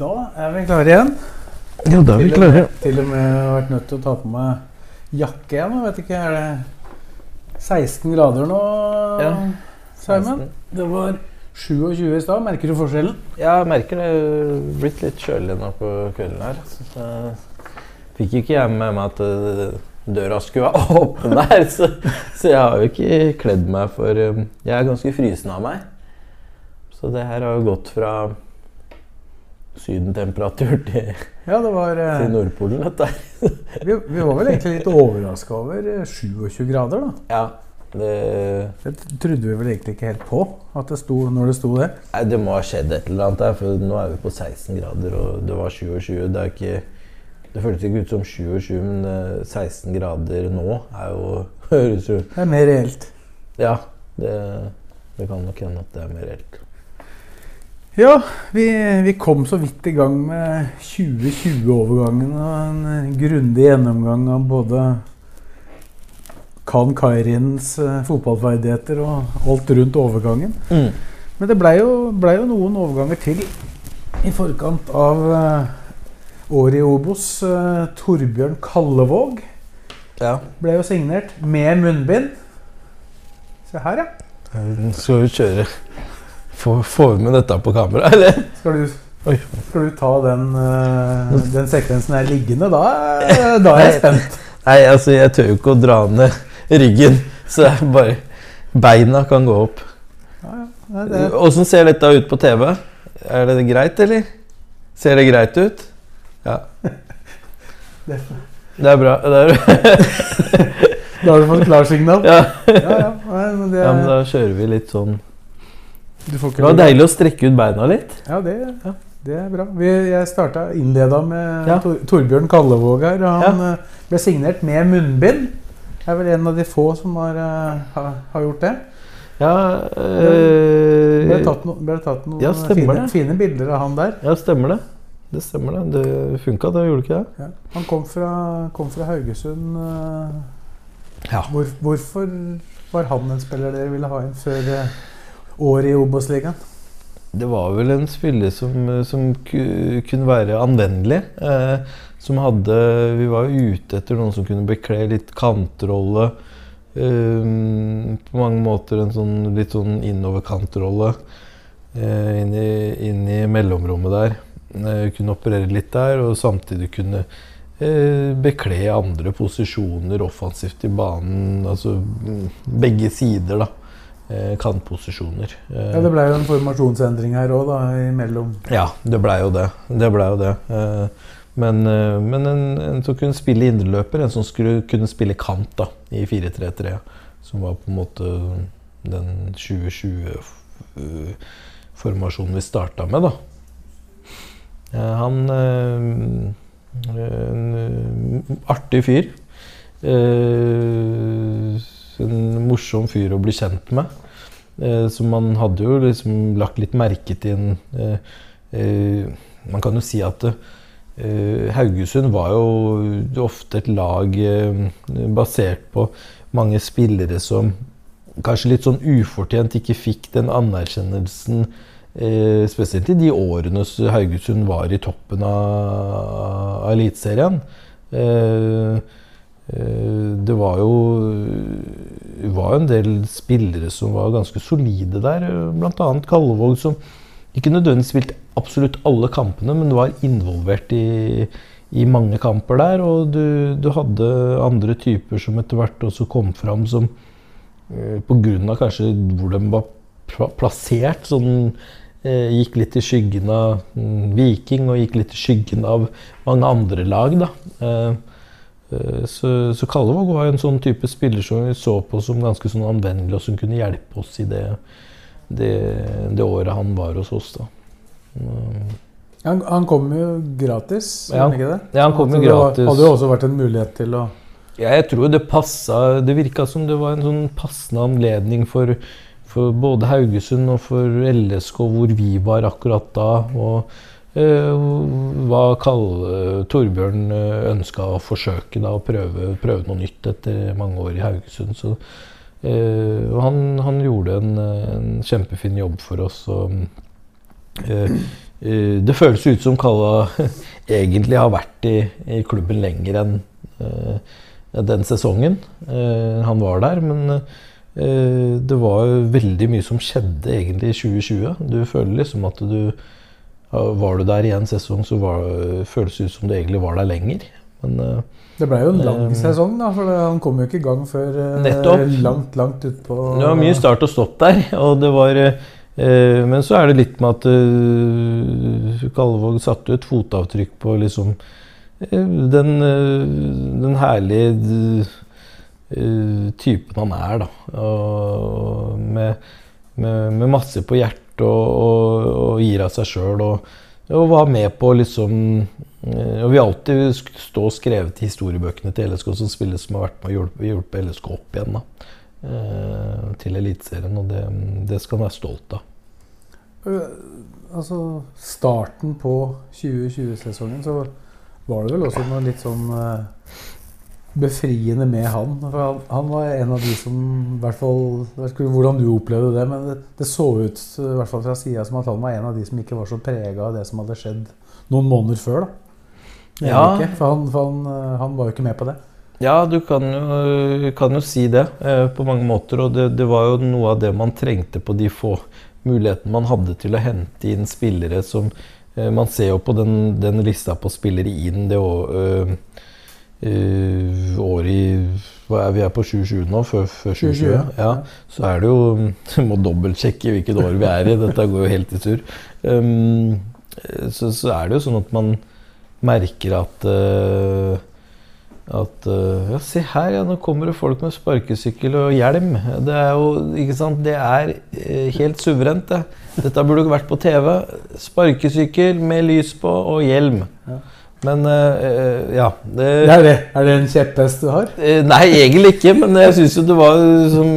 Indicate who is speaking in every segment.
Speaker 1: Da er vi klare igjen.
Speaker 2: Ja, da er vi
Speaker 1: Til og med-
Speaker 2: klare.
Speaker 1: Til og med har vært nødt til å ta på meg jakke igjen. Jeg vet ikke, Er det 16 grader nå,
Speaker 3: Ja,
Speaker 1: Simon? Det var 27 i stad. Merker du forskjellen?
Speaker 3: Ja, jeg merker det blitt litt kjølig nå på kvelden her. Så fikk ikke jeg med meg at eh, døra skulle være åpen der, så, så jeg har jo ikke kledd meg for eh, Jeg er ganske frysen av meg. Så det her har jo gått fra sydentemperatur til,
Speaker 1: Ja, det var eh,
Speaker 3: til Nordpolen,
Speaker 1: vi, vi var vel egentlig litt overraska over eh, 27 grader, da.
Speaker 3: Ja, det,
Speaker 1: Det trodde vi vel egentlig ikke helt på at det sto, når det sto det.
Speaker 3: nei, det må ha skjedd et eller annet der, for nå er vi på 16 grader, og det var 27. Det er ikke det føltes ikke ut som 27, men eh, 16 grader nå er jo høres jo
Speaker 1: Det er mer reelt.
Speaker 3: Ja, det, det kan nok hende at det er mer reelt.
Speaker 1: Ja, vi, vi kom så vidt i gang med 2020-overgangen og en eh, grundig gjennomgang av både Khan Kairins eh, fotballferdigheter og alt rundt overgangen. Men det blei jo, ble jo noen overganger til i forkant av eh, året i Obos. Torbjørn Kallevåg
Speaker 3: Ja.
Speaker 1: ble jo signert med munnbind. Se her, ja.
Speaker 3: Skal vi kjøre Få- Får vi med dette på kamera, eller?
Speaker 1: Skal du,
Speaker 3: Oi.
Speaker 1: skal du ta den, eh, den sekvensen her liggende? Da, er- da er jeg spent.
Speaker 3: Nei, altså, jeg tør jo ikke å dra ned ryggen, så jeg bare Beina kan gå opp. Åssen ser dette ut på TV? Er det greit, eller? Ser det greit ut? Ja.
Speaker 1: Det-
Speaker 3: Det er bra. Det er,
Speaker 1: da har du fått klarsignal?
Speaker 3: ja.
Speaker 1: Ja, ja. Nei, men det,
Speaker 3: ja, men da kjører vi litt sånn Det var deilig å strekke ut beina litt.
Speaker 1: Ja, det, det er bra. Vi, jeg starta innleda med
Speaker 3: Ja.
Speaker 1: Tor, Torbjørn Kallevåg her. og Han ja. ble signert med munnbind. Er vel en av de få som har, eh, har, har gjort det.
Speaker 3: Ja,
Speaker 1: Det ble
Speaker 3: øh,
Speaker 1: tatt, no, ble tatt noen
Speaker 3: Ja,
Speaker 1: fine, fine bilder av han der.
Speaker 3: ja stemmer det. Det stemmer det. Det funka, det gjorde ikke det?
Speaker 1: Ja. Han kom fra, kom fra Haugesund. eh,
Speaker 3: Ja.
Speaker 1: Hvor, hvorfor var han en spiller dere ville ha inn før eh, året i Obos-ligaen?
Speaker 3: Det var vel en spiller som, som kunne være anvendelig. Eh, som hadde Vi var ute etter noen som kunne bekle litt kantrolle. Eh, på mange måter en sånn litt sånn innoverkantrolle eh, inn, inn i mellomrommet der. Eh, kunne operere litt der, og samtidig kunne eh, bekle andre posisjoner offensivt i banen. Altså mm, begge sider, da. Eh, kantposisjoner. Eh,
Speaker 1: Ja, Det ble jo en formasjonsendring her òg, imellom.
Speaker 3: ja, det blei jo det. Det blei jo det. Eh, Men, men en, en som kunne spille indreløper, en som skulle kunne spille kant da, i 4-3-3, som var på en måte den 2020-formasjonen vi starta med, da. Han En artig fyr. Morsom fyr å bli kjent med. Eh, Så man hadde jo liksom lagt litt merke til en eh, eh, Man kan jo si at Haugesund var jo ofte et lag basert på mange spillere som kanskje litt sånn ufortjent ikke fikk den anerkjennelsen eh, Spesielt i de årene Haugesund var i toppen av, av Eliteserien. Eh, det var jo var en del spillere som var ganske solide der. Bl.a. Kallevåg, som ikke nødvendigvis spilte absolutt alle kampene, men var involvert i, i mange kamper der. Og du, du hadde andre typer som etter hvert også kom fram, som eh, pga. kanskje hvor de var pla- plassert, sånn eh, gikk litt i skyggen av mm, Viking og gikk litt i skyggen av mange andre lag. da. Eh, Eh, Så, så Kallevåg var en sånn type spiller som vi så på som ganske sånn anvendelig, og som kunne hjelpe oss i det, det, det året han var hos oss. da. Mm.
Speaker 1: Han, han kom jo gratis,
Speaker 3: Ja,
Speaker 1: han ikke det?
Speaker 3: ja, han kom jo
Speaker 1: gratis. det var- hadde jo også vært en mulighet til å
Speaker 3: Ja, jeg tror det passa Det virka som det var en sånn passende anledning for, for både Haugesund og for LSK, hvor vi var akkurat da. Og eh, hva Kalle Torbjørn ønska å forsøke da, å prøve, prøve noe nytt etter mange år i Haugesund. Så, uh, han, han gjorde en, en kjempefin jobb for oss. Og, uh, uh, det føles ut som Kalla egentlig har vært i, i klubben lenger enn eh, den sesongen eh, han var der. Men eh, det var veldig mye som skjedde egentlig i 2020. Du føler liksom at du Var du der i en sesong, så var, føles det ut som du egentlig var der lenger. Men eh,
Speaker 1: Det ble jo en lang
Speaker 3: Eh,
Speaker 1: sesong, da, for han kom jo ikke i gang før eh,
Speaker 3: Nettopp.
Speaker 1: langt, langt utpå
Speaker 3: Det var mye start og stopp der. Og det var, men så er det litt med at Kallevåg satte et fotavtrykk på liksom den, den herlige typen han er, da. Og med, med, med masse på hjertet og, og, og gir av seg sjøl. Og, og var med på liksom eh, Og vi har alltid stå stå skrevet i historiebøkene til LSK som spillere som har vært med å hjulpe hjulpet LSK opp igjen. da eh, til Eliteserien, og det, det skal han være stolt av.
Speaker 1: Øh, Altså, starten på 2020-sesongen så var det vel også noe litt sånn eh, befriende med han. For han, han var en av de som i hvert fall jeg vet ikke hvordan du opplevde det, men det, det så ut i hvert fall fra sida som at han var en av de som ikke var så prega av det som hadde skjedd noen måneder før. da.
Speaker 3: Ja.
Speaker 1: Ikke, for han, for han, eh, han var jo ikke med på det.
Speaker 3: Ja, du kan jo, kan jo si det eh, på mange måter. Og det, det var jo noe av det man trengte på de få mulighetene man hadde til å hente inn spillere som eh, Man ser jo på den, den lista på spillere inn det å- øh, øh, året i Vi er på 27 nå, før, før 2020.
Speaker 1: 2020,
Speaker 3: Ja, så er det jo Du må dobbeltsjekke hvilket år vi er i. Dette går jo helt i surr. Um, så, så er det jo sånn at man merker at uh, at uh, Ja, se her, ja, nå kommer det folk med sparkesykkel og hjelm. Det er jo ikke sant, det er eh, helt suverent, det. Dette burde ikke vært på TV. Sparkesykkel med lys på og hjelm. Men eh, ja det,
Speaker 1: Det er det. Er det en kjepphest du har?
Speaker 3: Eh, Nei, egentlig ikke, men jeg syns jo det var som,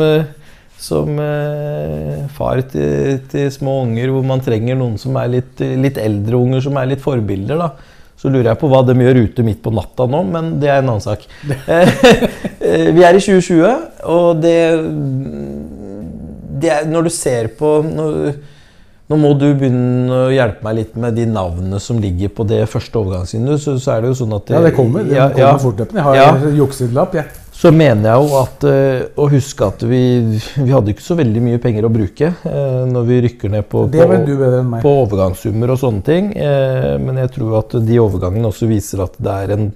Speaker 3: som eh, far til, til små unger, hvor man trenger noen som er litt, litt eldre unger, som er litt forbilder. da. Så lurer jeg på hva de gjør ute midt på natta nå, men det er en annen sak. Vi er i 2020, og det, det er, Når du ser på når, nå må du begynne å hjelpe meg litt med de navnene som ligger på det første overgangsvinduet. Så, så er det jo sånn at
Speaker 1: Ja, det kommer. Det
Speaker 3: Ja,
Speaker 1: kommer
Speaker 3: ja.
Speaker 1: fortløpende. Jeg har
Speaker 3: Ja.
Speaker 1: jukselapp, jeg.
Speaker 3: Så mener jeg jo at eh, å huske at vi, vi hadde ikke så veldig mye penger å bruke eh, når vi rykker ned på, på, på overgangssummer og sånne ting. Eh, men jeg tror at de overgangene også viser at det er en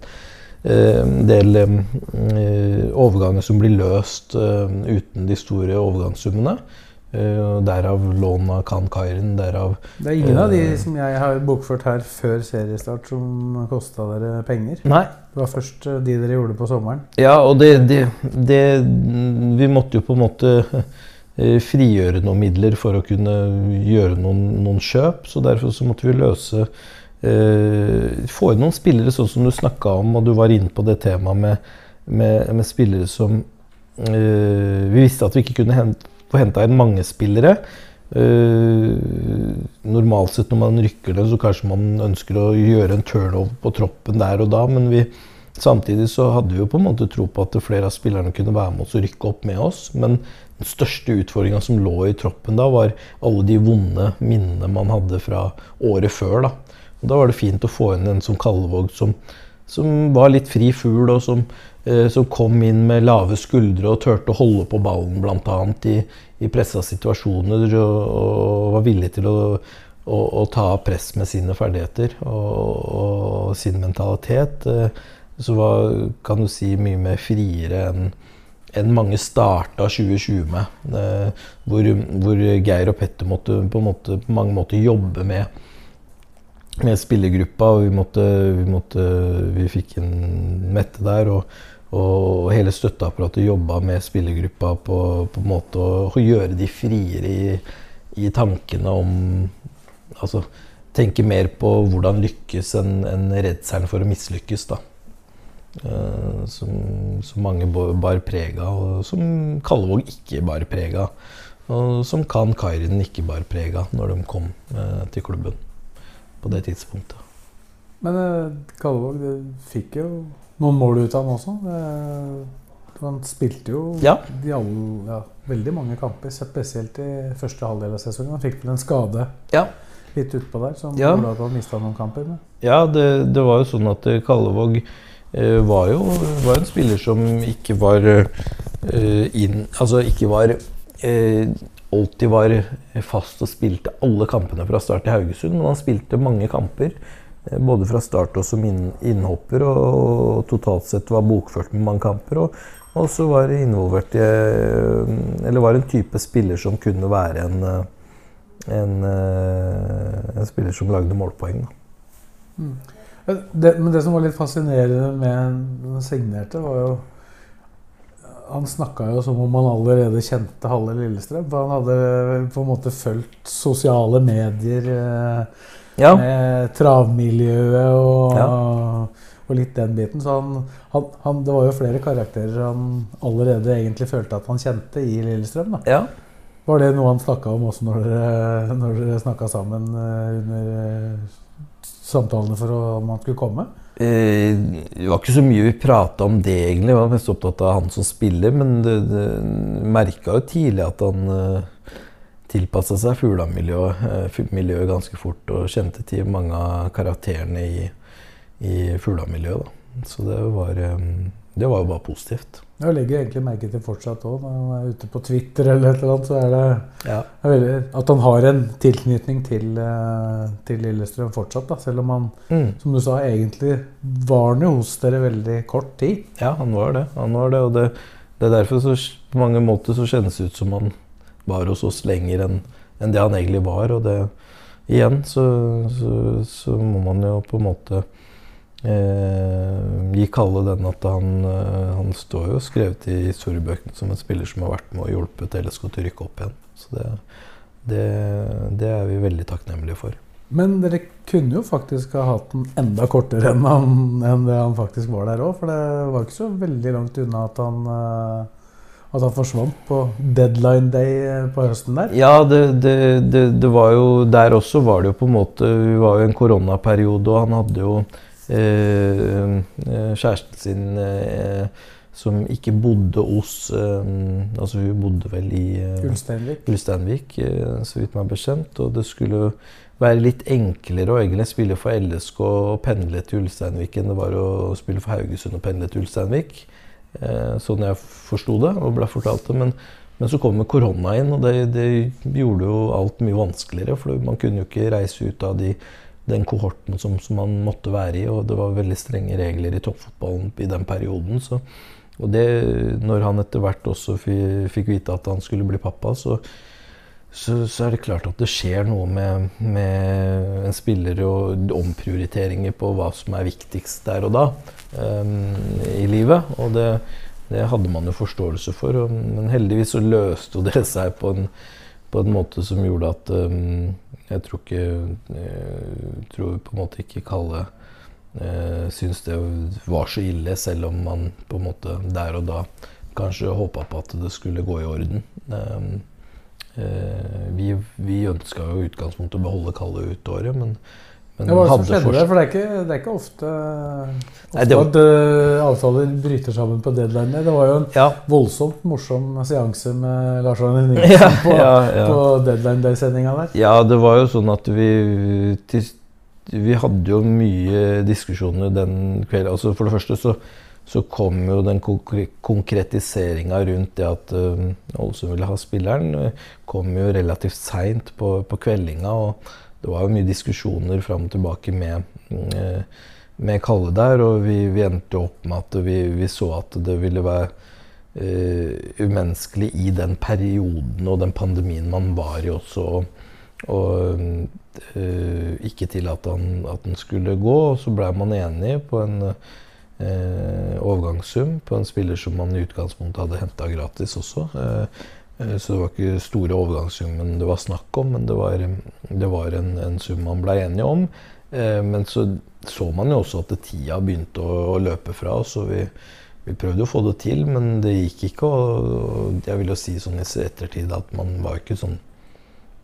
Speaker 3: en del eh, overganger som blir løst uten de store overgangssummene. Og derav lån av Kan Kairin. derav
Speaker 1: Det er ingen av de
Speaker 3: Eh.
Speaker 1: som jeg har bokført her før seriestart som kosta dere penger.
Speaker 3: Nei,
Speaker 1: Det var først eh, de dere gjorde på sommeren.
Speaker 3: Ja, og det, det, det Vi måtte jo på en måte frigjøre noen midler for å kunne gjøre noen, noen kjøp. Så derfor så måtte vi løse eh, Få inn noen spillere, sånn som du snakka om, og du var inne på det temaet med, med, med spillere som eh, Vi visste at vi ikke kunne hente, få henta inn mange spillere. Eh, normalt sett når man rykker ned, så kanskje man ønsker å gjøre en turnover på troppen der og da, men vi, samtidig så hadde vi jo på en måte tro på at flere av spillerne kunne være med oss og rykke opp med oss. Men den største utfordringa som lå i troppen da, var alle de vonde minnene man hadde fra året før. Da, og da var det fint å få inn en som Kallevåg som, som var litt fri fugl, og som, som kom inn med lave skuldre og turte å holde på ballen bl.a. I, i pressa situasjoner og, og var villig til å, å, å ta av press med sine ferdigheter og, og sin mentalitet. Eh, så var, kan du si, mye mer friere enn enn mange starta 2020 med. Eh, hvor, hvor Geir og Petter måtte på, måte, på mange måter jobbe med med spillergruppa, og vi vi, vi fikk en Mette der. Og, og hele støtteapparatet jobba med spillergruppa på, på en måte å, gjøre de friere i, i tankene om Altså tenke mer på hvordan lykkes enn en redselen for å mislykkes. da. Uh, som, som, mange bar preg av, som Kallevåg ikke bar preg av. Og som Kan Kairin ikke bar preg av når de kom uh, til klubben på det tidspunktet.
Speaker 1: Men uh, Kallevåg fikk jo noen mål ut av han også. Eh, han spilte jo
Speaker 3: ja.
Speaker 1: alle, ja, veldig mange kamper, spesielt i første halvdel av sesongen. Han fikk vel en skade
Speaker 3: ja.
Speaker 1: litt utpå der som
Speaker 3: ja.
Speaker 1: gjorde at han mista noen kamper. Med.
Speaker 3: Ja, det, det, var jo sånn at Kallevåg Eh, var jo var en spiller som ikke var eh, inn Altså ikke var eh, Alltid var fast og spilte alle kampene fra start i Haugesund, men han spilte mange kamper. Uh, både fra start og som inn, innhopper, og, totalt sett var bokført med mange kamper. Og, og så var involvert i Eller var en type spiller som kunne være en, en, en spiller som lagde målpoeng.
Speaker 1: Mm. Det, men det som var litt fascinerende med den signerte, var jo Han snakka jo som om han allerede kjente halve Lillestrøm. For han hadde på en måte fulgt sosiale medier eh, ja. med travmiljøet og, ja. og, litt den biten. Så han, han, han, det var jo flere karakterer han allerede egentlig følte at han kjente i Lillestrøm.
Speaker 3: Ja.
Speaker 1: Var det noe han snakka om også når dere, når dere snakka sammen eh, under samtalene for om han skulle komme?
Speaker 3: Eh, det var ikke så mye vi prata om det, egentlig. Jeg var mest opptatt av han som spiller. Men du merka jo tidlig at han tilpassa seg Fugla-miljøet uh, ganske fort. Og kjente til mange av karakterene i, i Fugla-miljøet. Så det var, um, det var bare positivt.
Speaker 1: Jeg legger egentlig merke til fortsatt òg, når han er ute på Twitter eller et eller annet, så er det ja. veldig, at han har en tilknytning til, eh, til Lillestrøm fortsatt. Da, selv om han, mm. som du sa, egentlig var han jo hos dere veldig kort tid.
Speaker 3: Ja, han var det. Han var det og det, det, er derfor så, på mange måter så kjennes det ut som han var hos oss lenger enn en det han egentlig var. Og det, igjen så, så, så må man jo på en måte Eh, gi Kalle den at han, eh, han står jo skrevet i historiebøkene som en spiller som har vært med og hjulpet LSK til å rykke opp igjen. Så det, det, det, er vi veldig takknemlige for.
Speaker 1: Men dere kunne jo faktisk ha hatt den enda kortere enn, han, enn det han faktisk var der òg. For det var ikke så veldig langt unna at han, eh, at han forsvant på deadline day eh, på høsten der.
Speaker 3: Ja, det, det, det, var jo Der også var det jo på en måte Vi var jo i en koronaperiode, og han hadde jo Eh, eh, kjæresten sin eh, som ikke bodde hos Altså hun bodde vel i
Speaker 1: Ulsteinvik,
Speaker 3: så vidt meg bekjent. Og det skulle være litt enklere å egentlig spille for LSK og pendle til Ulsteinvik enn det var å spille for Haugesund og pendle til Ulsteinvik. Sånn jeg forsto det og ble fortalt det. Men, men så kom korona inn, og det, det, gjorde jo alt mye vanskeligere. For man kunne jo ikke reise ut av de den kohorten som, som, man måtte være i. Og det var veldig strenge regler i toppfotballen i den perioden. Så, og det, når han etter hvert også fikk vite at han skulle bli pappa, så, så, så, er det klart at det skjer noe med, med en spiller og omprioriteringer på hva som er viktigst der og da um, i livet. Og det, det, hadde man jo forståelse for. Og, men heldigvis så løste det seg på en, på en måte som gjorde at um, jeg tror ikke jeg tror på en måte ikke Kalle uh, syntes det var så ille, selv om man på en måte der og da kanskje håpa på at det skulle gå i orden. Eh, eh, vi vi ønska jo i utgangspunktet å beholde Kalle ut året, men
Speaker 1: men Hva som skjedde der? For det er ikke, det er ikke ofte, ofte Nei, var... at uh, avtaler bryter sammen på deadline. Det var jo en ja. voldsomt morsom seanse med Lars Arne Nilsen ja, på, på deadline day-sendinga der.
Speaker 3: Ja, det var jo sånn at vi Vi hadde jo mye diskusjoner den kvelden. Altså for det første så, så kom jo den konkretiseringa rundt det at uh, Ålesund ville ha spilleren, kom jo relativt seint på, på kveldinga. og det var jo mye diskusjoner fram og tilbake med, eh, med Kalle der, og vi, vi, endte opp med at vi, vi så at det ville være uh, umenneskelig i den perioden og den pandemien man var i også, og uh, ikke til at han, skulle gå. Og så ble man enig på en overgangssum på en spiller som man i utgangspunktet hadde henta gratis også. Eh, så det var ikke store overgangssummen det var snakk om, men det var, det var en, en, sum man ble enige om. Eh, men så så man jo også at tida begynte å, å løpe fra og vi, vi, prøvde å få det til, men det gikk ikke. Og, jeg vil jo si sånn i ettertid at man var ikke sånn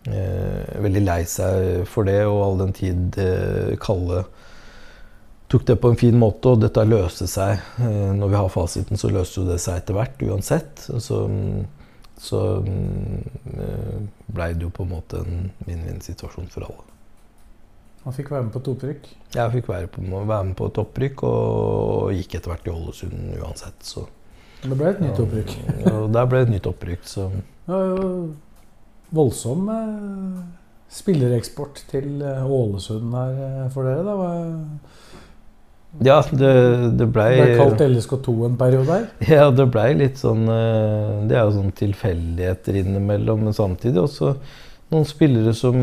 Speaker 3: eh, veldig lei seg for det, og all den tid eh, Kalle tok det på en fin måte, og dette løste seg. Eh, når vi har fasiten, så løste jo det seg etter hvert uansett. Så så mm, blei det jo på en måte en vinn-vinn-situasjon for alle.
Speaker 1: Han fikk være med på et opprykk?
Speaker 3: Jeg fikk være, på, være med på et opprykk, og gikk etter hvert i Ålesund uansett. Så.
Speaker 1: Det ble et nytt opprykk?
Speaker 3: ja, der ble et nytt opprykk. Så.
Speaker 1: Ja, voldsom eh, spillereksport til eh, Ålesund her eh, for dere. da.
Speaker 3: Ja, det, det blei
Speaker 1: Det ble kalt LSK2 en periode her?
Speaker 3: Ja, det blei litt sånn eh, Det er jo sånn tilfeldigheter innimellom, men samtidig også noen spillere som,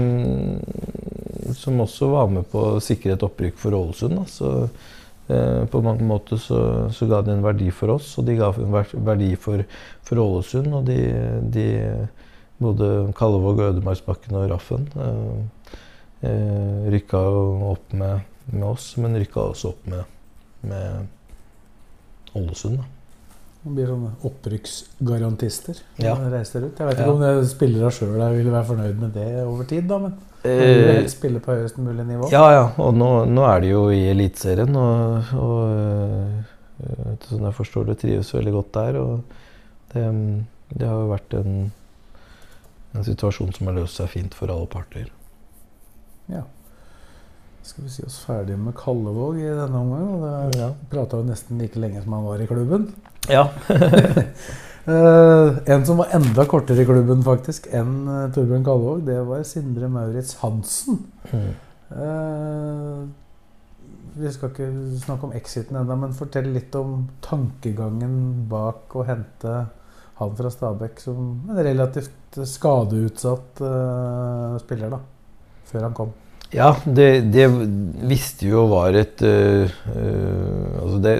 Speaker 3: som også var med på å sikre et opprykk for Ålesund. Så eh, på mange måter så, så, ga de en verdi for oss, og de ga en verdi for, for Ålesund. Og de, de både Kallevåg, Ødemarksbakken og Raffen eh, eh, rykka opp med med oss, men rykka også opp med, med Ålesund.
Speaker 1: Det blir sånne opprykksgarantister
Speaker 3: ja.
Speaker 1: reiser ut. Jeg vet ikke ja. om spillere sjøl ville være fornøyd med det over tid, da, men eh, spille på høyest mulig nivå?
Speaker 3: Ja, ja. Og nå, nå er de jo i Eliteserien, og, og sånn jeg forstår det, trives veldig godt der. Og det, det har jo vært en, en situasjon som har løst seg fint for alle parter.
Speaker 1: Ja skal vi si oss ferdig med Kallevåg i denne omgang. Og det ja. prata jo nesten like lenge som han var i klubben.
Speaker 3: Ja.
Speaker 1: uh, en som var enda kortere i klubben faktisk enn uh, Torbjørn Kallevåg, det var Sindre Maurits Hansen. Mm. Uh, vi skal ikke snakke om exiten ennå, men fortell litt om tankegangen bak å hente han fra Stabæk som en relativt skadeutsatt spiller, da, før han kom.
Speaker 3: Ja, det, det, visste vi jo var et uh, uh, Altså det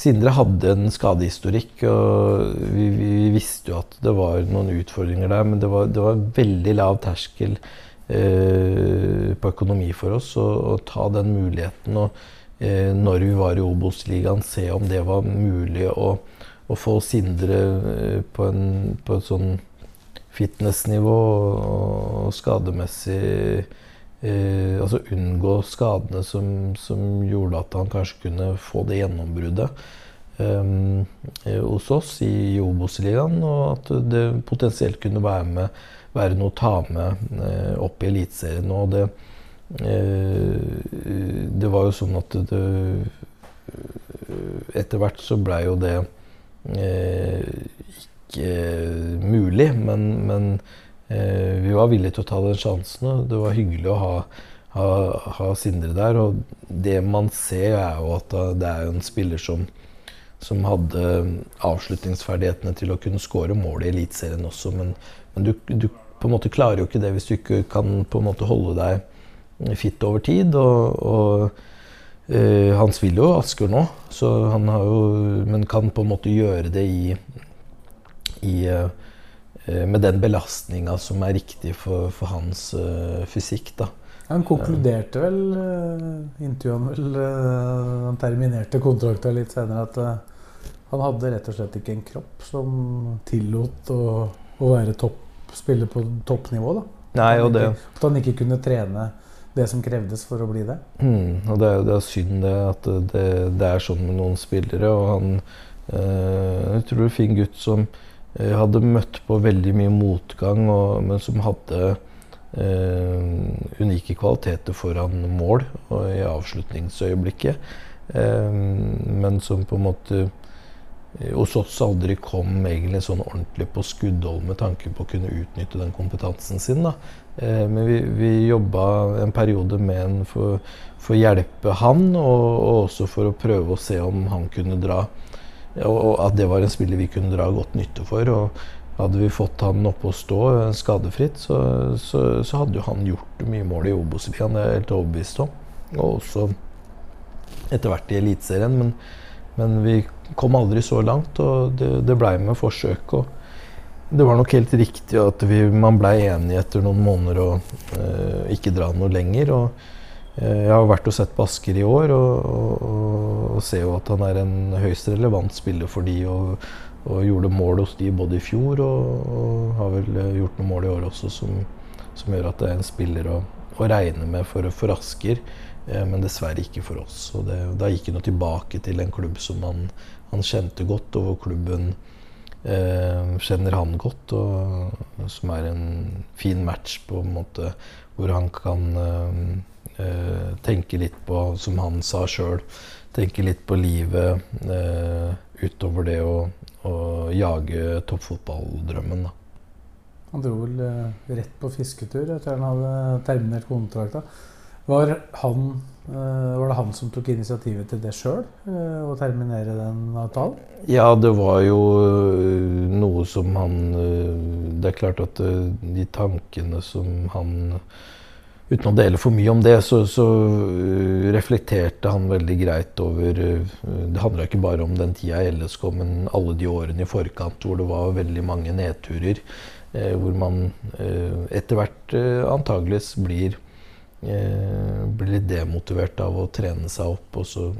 Speaker 3: Sindre hadde en skadehistorikk, og vi, vi, visste jo at det var noen utfordringer der. Men det var, det var veldig lav terskel uh, på økonomi for oss å ta den muligheten. Og når vi var i Obos-ligaen, se om det var mulig å, å få Sindre på, en, på et sånn fitnessnivå og skademessig eh, altså unngå skadene som, som, gjorde at han kanskje kunne få det gjennombruddet eh, hos oss i Obos-ligaen, og at det potensielt kunne være, med, være noe å ta med eh, opp i Eliteserien. Og det, eh, det var jo sånn at det, etter hvert så blei jo det eh, ikke mulig, men, men Eh, vi var villige til å ta den sjansen. og Det var hyggelig å ha, ha, ha, Sindre der. Og det man ser, er jo at det er en spiller som, som hadde avslutningsferdighetene til å kunne skåre mål i Eliteserien også. Men, men du, du, på en måte klarer jo ikke det hvis du ikke kan på en måte holde deg fit over tid. og, og Uh, han spiller jo Asker nå, han jo, men kan på en måte gjøre det i, i Eh, med den belastninga som er riktig for, for hans uh, fysikk. da.
Speaker 1: Han konkluderte vel uh, intervjuet vel, uh, Han terminerte kontrakta litt senere at uh, han hadde rett og slett ikke en kropp som tillot å, å være topp, spille på toppnivå. da.
Speaker 3: Nei, og det...
Speaker 1: At han ikke kunne trene det som krevdes for å bli det.
Speaker 3: Mm, og det, det, er synd det, at det, det, er sånn med noen spillere. Og han Jeg tror det er en fin gutt som hadde møtt på veldig mye motgang, og, men som hadde eh, unike kvaliteter foran mål i avslutningsøyeblikket. Eh, men som på en måte eh, hos oss aldri kom egentlig sånn ordentlig på skuddhold med tanke på å kunne utnytte den kompetansen sin. Eh, men vi, vi jobba en periode med en for å hjelpe han, og, og, også for å prøve å se om han kunne dra og at det var en spiller vi kunne dra godt nytte for. og Hadde vi fått han oppe å stå eh, skadefritt, så, så, så hadde jo han gjort mye mål i Obos-ligaen. Det er jeg helt overbevist om. Og også etter hvert i Eliteserien. Men, men, vi kom aldri så langt, og det, det blei med forsøk. Og det var nok helt riktig at vi, man blei enige etter noen måneder å uh, ikke dra noe lenger. og Jeg har vært og sett på Asker i år og, og, og, ser jo at han er en høyst relevant spiller for de og, og gjorde mål hos de både i fjor og, har vel gjort noen mål i år også som, som gjør at det er en spiller å, å regne med for, for Asker. Uh, men dessverre ikke for oss. Og det, da gikk han tilbake til en klubb som han, han kjente godt, og hvor klubben eh, kjenner han godt, og som er en fin match på en måte hvor han kan eh, eh tenke litt på, som han sa sjøl, tenke litt på livet eh, utover det å, å jage toppfotballdrømmen. da.
Speaker 1: Han dro vel eh, rett på fisketur etter han hadde terminert kontrakta. Var han Eh, var det han som tok initiativet til det sjøl, eh, å terminere den avtalen?
Speaker 3: Ja, det var jo noe som han Det er klart at de tankene som han Uten å dele for mye om det, så, så reflekterte han veldig greit over Det handla ikke bare om den tida i LSK, men alle de årene i forkant hvor det var veldig mange nedturer. Hvor man etter hvert antageligvis blir eh, blir litt demotivert av å trene seg opp og så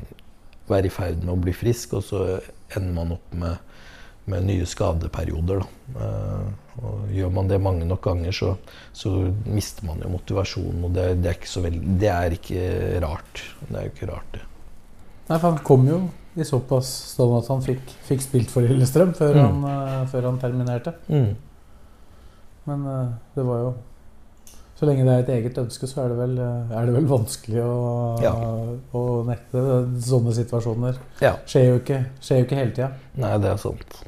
Speaker 3: være i ferd med å bli frisk, og så ender man opp med, med nye skadeperioder. Eh, og gjør man det mange nok ganger, så, så mister man jo motivasjonen. Og det, det, er veldig, det, er ikke rart. Det er jo ikke rart, det.
Speaker 1: Nei, for han kom jo i såpass stand at han fikk, fikk spilt for Lillestrøm før, mm. han, uh, før han terminerte. Mm. Men uh, det var jo så lenge det er et eget ønske, så er det vel, er det vel vanskelig å, ja. å, nekte. Sånne situasjoner ja. skjer, jo ikke, skjer, jo ikke, hele tida.
Speaker 3: Nei, det er sant.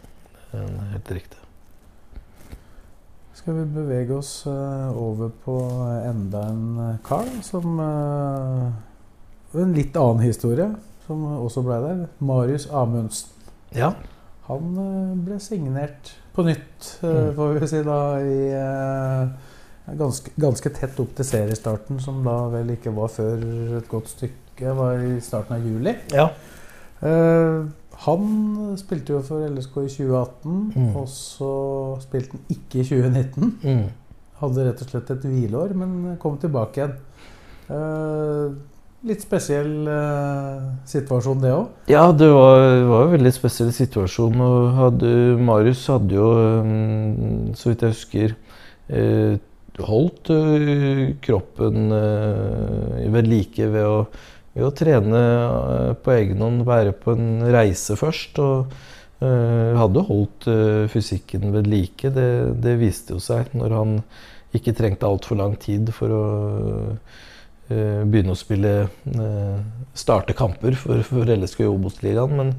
Speaker 3: Det er helt riktig.
Speaker 1: Skal vi bevege oss uh, over på enda en kar som uh, En litt annen historie som også ble der. Marius Amundsen.
Speaker 3: Ja.
Speaker 1: Han ble signert på nytt, mm. får vi si da, i Ganske, ganske, tett opp til seriestarten, som da vel ikke var før et godt stykke var i starten av juli.
Speaker 3: Ja.
Speaker 1: Uh, han spilte jo for LSK i 2018, mm. og så spilte han ikke i 2019. Mm. Hadde rett og slett et hvileår, men kom tilbake igjen. Uh, litt spesiell uh, situasjon, det òg?
Speaker 3: Ja, det var, var, en veldig spesiell situasjon. Og hadde, Marius hadde jo, um, så vidt jeg husker, uh, holdt uh, kroppen uh, ved like ved å, ved å trene uh, på egen hånd, være på en reise først. Og hadde holdt fysikken ved like. Det, det, viste jo seg når han ikke trengte altfor lang tid for å begynne å spille Starte kamper for, for LSK i Obos-ligaen. Men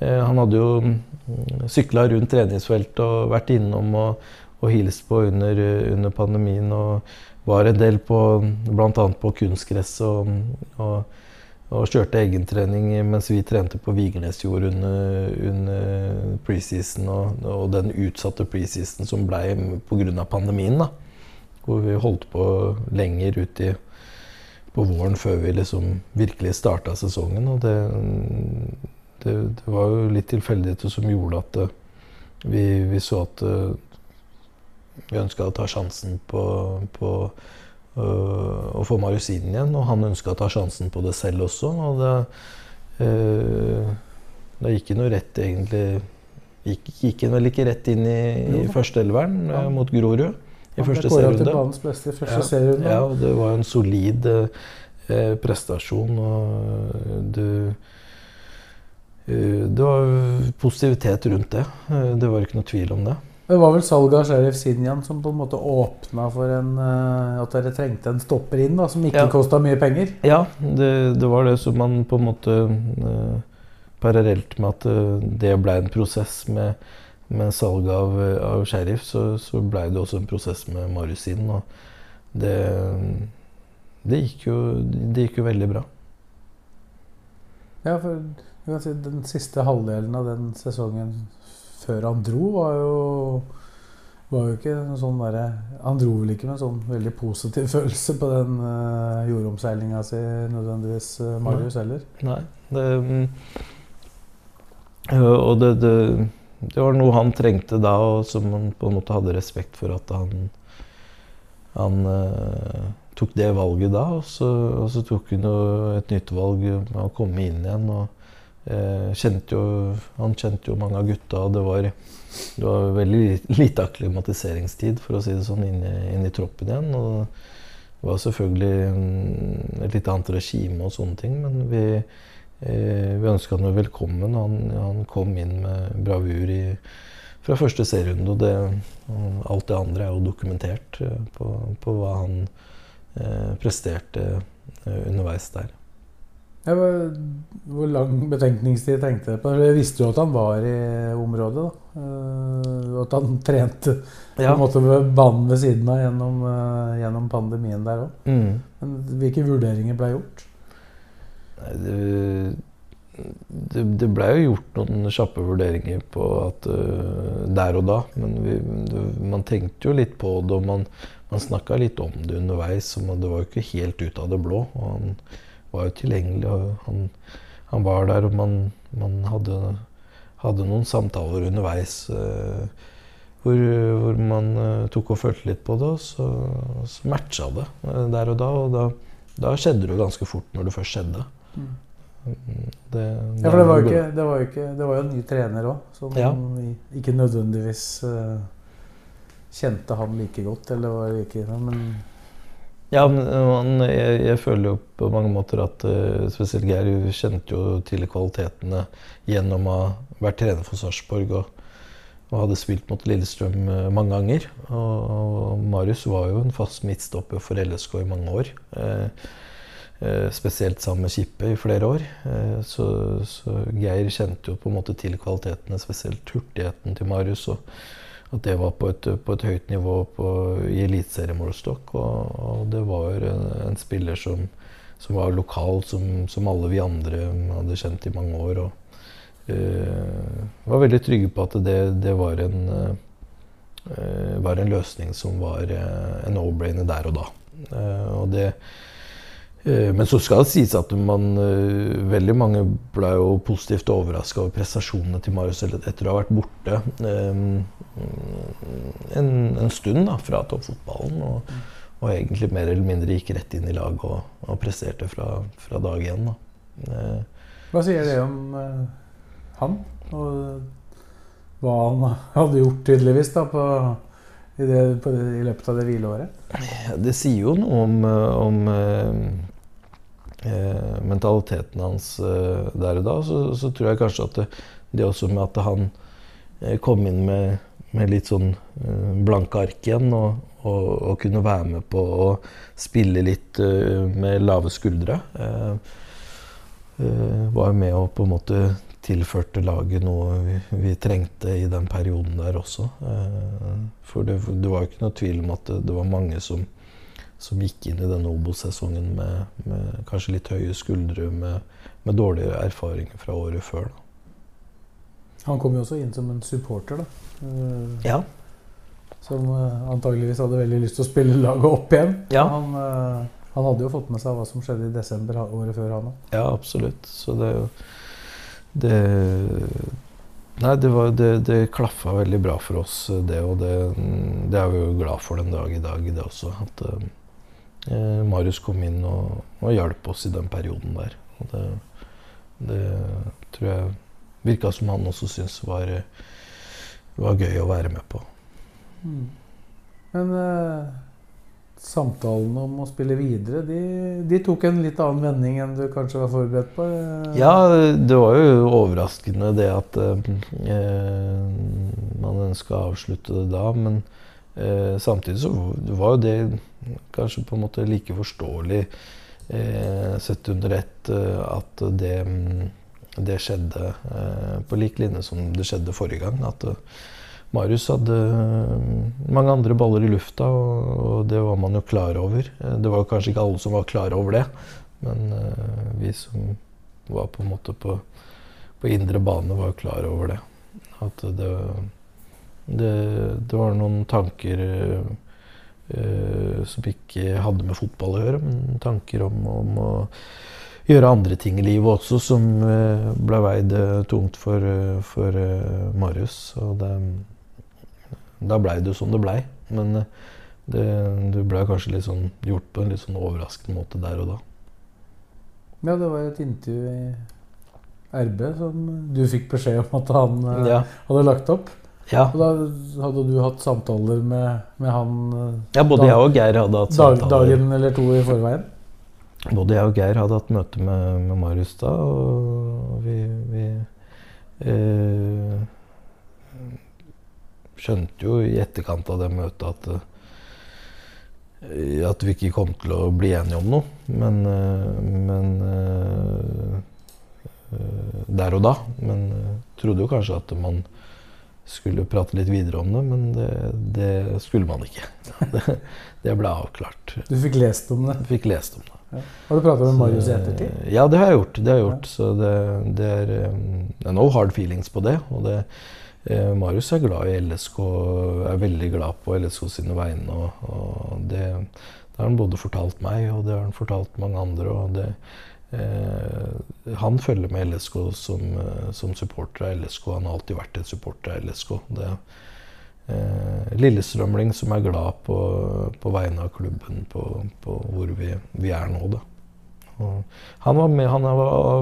Speaker 3: han hadde jo mm, sykla rundt treningsfeltet og vært innom og og hilste på under, under, pandemien. Og var en del på bl.a. på kunstgress og, og, og, kjørte egentrening mens vi trente på Vigernesjord under, under preseason og, og, den utsatte preseason som blei pga. pandemien. da, Hvor vi holdt på lenger ut i på våren før vi liksom virkelig starta sesongen. Og det, det, det, var jo litt tilfeldigheter som gjorde at vi, vi så at vi ønska å ta sjansen på, på øh, å få Marius inn igjen. Og han ønska å ta sjansen på det selv også. Og det, øh, det gikk noe rett, egentlig Gikk, gikk vel ikke rett inn i, i førsteelveren ja. Øh, mot Grorud i første serierunde.
Speaker 1: Beste i første ja. serierunde.
Speaker 3: Ja, og det var en solid eh, prestasjon. Og du Det var positivitet rundt det. Det var ikke noe tvil om det.
Speaker 1: Det var vel salget av Sheriff Sinjan som på en måte åpna for en, uh, at dere trengte en stopper inn, da, som ikke ja. kosta mye penger?
Speaker 3: Ja, det, det, var det som man på en måte uh, Parallelt med at uh, det ble en prosess med, med salget av, av, Sheriff, så, så blei det også en prosess med Marius inn. Og det, det, gikk jo, det gikk jo veldig bra.
Speaker 1: Ja, for den siste halvdelen av den sesongen før han dro, var jo, var jo ikke sånn derre Han dro vel ikke med en sånn veldig positiv følelse på den uh, jordomseilinga si nødvendigvis, uh, Marius, heller.
Speaker 3: Nei. Det, uh, og det, det, det var noe han trengte da, og som han på en måte hadde respekt for at han han tok det valget da, og så, og så tok han et nytt valg med å komme inn igjen. og kjente jo, Han kjente jo mange av gutta, det var, det var veldig lite akklimatiseringstid for å si det sånn, inn i, inn i troppen igjen. og det var selvfølgelig et litt annet regime og sånne ting, men vi, eh, vi ønska han velkommen. Han, han, kom inn med bravur i, fra første serierunde. Og det, alt det andre er jo dokumentert eh, på, på hva han eh, presterte eh, underveis der.
Speaker 1: Ja, hvor lang betenkningstid tenkte du på? Jeg visste jo at han var i området. da. Uh, at han trente på en måte ved banen ved siden av gjennom, uh, gjennom pandemien der òg. Mm. Men hvilke vurderinger ble gjort?
Speaker 3: Nei, det, det, det ble jo gjort noen kjappe vurderinger på at uh, der og da. Men vi, det, man tenkte jo litt på det, og man, man snakka litt om det underveis. Og det var jo ikke helt ut av det blå. og han var jo tilgjengelig. og Han, han var der, og man, man hadde, hadde, noen samtaler underveis uh, hvor, hvor, man uh, tok og følte litt på det, og så, så matcha det uh, der og da. Og da, da, skjedde det jo ganske fort når det først skjedde. Mm.
Speaker 1: Det, ja, for det var, jo ikke, det var jo ikke Det var jo en ny trener òg, som ja. ikke nødvendigvis kjente han like godt. Eller var ikke, men
Speaker 3: ja, men jeg, jeg, føler jo på mange måter at uh, spesielt Geir kjente jo til kvalitetene gjennom å ha vært trener for Sarpsborg og, og, hadde spilt mot Lillestrøm uh, mange ganger. Og, og, Marius var jo en fast midtstopper for LSK i mange år. Uh, spesielt sammen med Kippe i flere år. Så, så, Geir kjente jo på en måte til kvalitetene, spesielt hurtigheten til Marius. og at det var på et, på et høyt nivå på, i eliteseriemålestokk. Og, og, det var en, en spiller som, som, var lokal, som, som, alle vi andre hadde kjent i mange år. Og uh, var veldig trygge på at det, det var, en, uh, var en løsning som var uh, en no-brainer der og da. og det men så skal det sies at man, veldig mange ble jo positivt overraska over prestasjonene til Marius etter å ha vært borte eh, en, en stund da, fra toppfotballen. Og, og, egentlig mer eller mindre gikk rett inn i lag og, og presterte fra, fra dag én.
Speaker 1: Hva sier det om han? Og hva han hadde gjort, tydeligvis, da, på i, det, på, i, løpet av det hvileåret?
Speaker 3: Det sier jo noe om, om eh, mentaliteten hans eh, der og da, så, så, tror jeg kanskje at det, det også med at han eh, kom inn med, med litt sånn eh, blanke ark igjen, og, og, og, kunne være med på å spille litt eh, med lave skuldre, eh, var med og på en måte tilførte laget noe vi, vi, trengte i den perioden der også. for det, det var jo ikke noe tvil om at det, det var mange som som gikk inn i denne Obos-sesongen med, med, kanskje litt høye skuldre, med, med, dårlige erfaringer fra året før. Da.
Speaker 1: Han kom jo også inn som en supporter, da.
Speaker 3: Uh, ja.
Speaker 1: Som uh, antageligvis hadde veldig lyst til å spille laget opp igjen.
Speaker 3: Ja.
Speaker 1: Han, uh, han, hadde jo fått med seg hva som skjedde i desember året før, han òg.
Speaker 3: Ja, absolutt. Så det er jo det Nei, det, var, det, det klaffa veldig bra for oss, det. Og det, det er vi jo glad for den dag i dag, det også. At eh, Marius kom inn og, og hjalp oss i den perioden der. Og det, det tror jeg virka som han også syntes var, var, gøy å være med på.
Speaker 1: Mm. Men eh, samtalene om å spille videre, de, de, tok en litt annen vending enn du kanskje var forberedt på?
Speaker 3: Eh? Ja, det var jo overraskende det at eh, man ønska å avslutte det da. Men eh, samtidig så var jo det kanskje på en måte like forståelig eh, sett under ett eh, at det, det skjedde eh, på lik linje som det skjedde forrige gang. at Marius hadde mange andre baller i lufta, og, det var man jo klar over. Det var kanskje ikke alle som var klar over det, men vi som var på en måte på, på indre bane, var klar over det. At det, det, det var noen tanker som ikke hadde med fotball å gjøre, men tanker om, om å gjøre andre ting i livet også som uh, ble veid uh, tungt for, uh, for Marius. Og det, da blei det jo som det blei. Men det, du blei kanskje litt sånn gjort på en litt sånn overraskende måte der og da.
Speaker 1: Ja, det var et intervju i RB som du fikk beskjed om at han ja. hadde lagt opp.
Speaker 3: Ja.
Speaker 1: Og da hadde du hatt samtaler med, med han
Speaker 3: Ja, både da, jeg og Geir hadde hatt samtaler.
Speaker 1: Dagen eller to i forveien?
Speaker 3: Både jeg og Geir hadde hatt møte med, med Marius da, og vi, vi eh, skjønte jo i etterkant av det møtet at, eh, at vi ikke kom til å bli enige om noe. Men, eh, men eh, der og da. Men trodde jo kanskje at man skulle prate litt videre om det, men det, det skulle man ikke. Det, det, ble avklart.
Speaker 1: Du fikk lest om det?
Speaker 3: Fikk lest om det.
Speaker 1: Ja. Har du pratet med Marius i ettertid?
Speaker 3: Ja, det har jeg gjort. Det har jeg gjort. Ja. Så det, det, er, det, er, no hard feelings på det. Og det, eh, Marius er glad i LSK, er veldig glad på LSK sine vegne. Og, og det, det, har han både fortalt meg, og det har han fortalt mange andre. og det Eh, han følger med LSK som, eh, som, supporter av LSK. Han har alltid vært en supporter av LSK. Det eh, Lillestrømling som er glad på, på vegne av klubben på, på hvor vi, vi, er nå, da. han var, med, han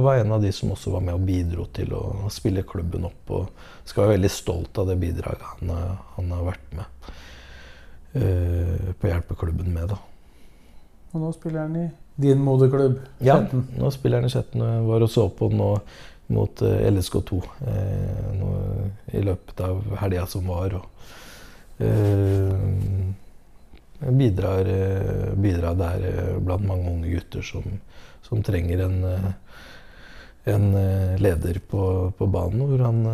Speaker 3: var en av de som også var med og bidro til å spille klubben opp. Og skal være veldig stolt av det bidraget han, han har vært med uh, på å hjelpe klubben med. da.
Speaker 1: Og nå spiller han i din moderklubb?
Speaker 3: Ja, nå spiller han i Skjetten. Jeg var og så på nå mot uh, eh, LSK2 eh, nå, i løpet av helga som var. Og, eh, bidrar, eh, bidrar, der eh, blant mange unge gutter som, som trenger en, en leder på, på, banen. Hvor han,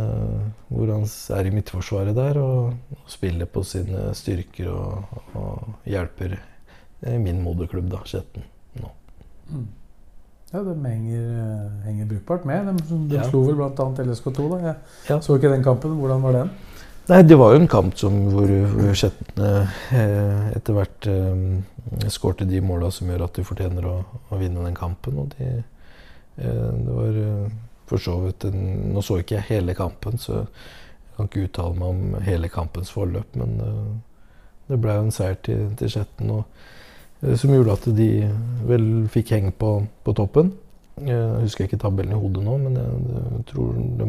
Speaker 3: hvor han, er i midtforsvaret der og, og spiller på sine styrker og, og hjelper min moderklubb, da, Skjetten.
Speaker 1: Mm. Ja, de henger, henger, brukbart med. De, de ja. slo vel bl.a. LSK2. da. Jeg ja. så ikke den kampen. Hvordan var den?
Speaker 3: Nei, Det var jo en kamp som, hvor, Skjetne eh, etter hvert eh, skårte de måla som gjør at de fortjener å, å vinne den kampen. Og de, eh, det var eh, for så vidt en, Nå så ikke jeg hele kampen, så jeg kan ikke uttale meg om hele kampens forløp. Men eh, det ble jo en seier til, til Skjetten. Eh, som gjorde at de vel fikk heng på, på toppen. Jeg husker ikke tabellen i hodet nå, men jeg, jeg tror de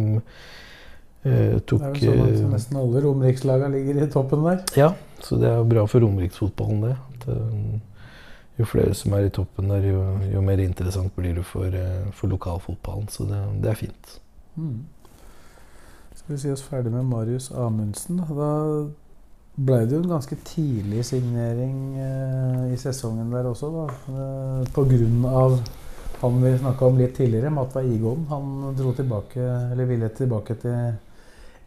Speaker 3: tok
Speaker 1: Det er jo sånn at nesten alle romerikslagene ligger i toppen der.
Speaker 3: Ja, så det er bra for romeriksfotballen, det. At, uh, jo flere som er i toppen der, jo, jo mer interessant blir det for, for lokalfotballen. Så det, det er fint. Mm.
Speaker 1: Skal vi si oss ferdig med Marius Amundsen. Da ble det jo en ganske tidlig signering eh, i sesongen der også, da. Eh, på grunn av han vi snakka om litt tidligere, Matva Igon. Han dro tilbake, eller ville tilbake til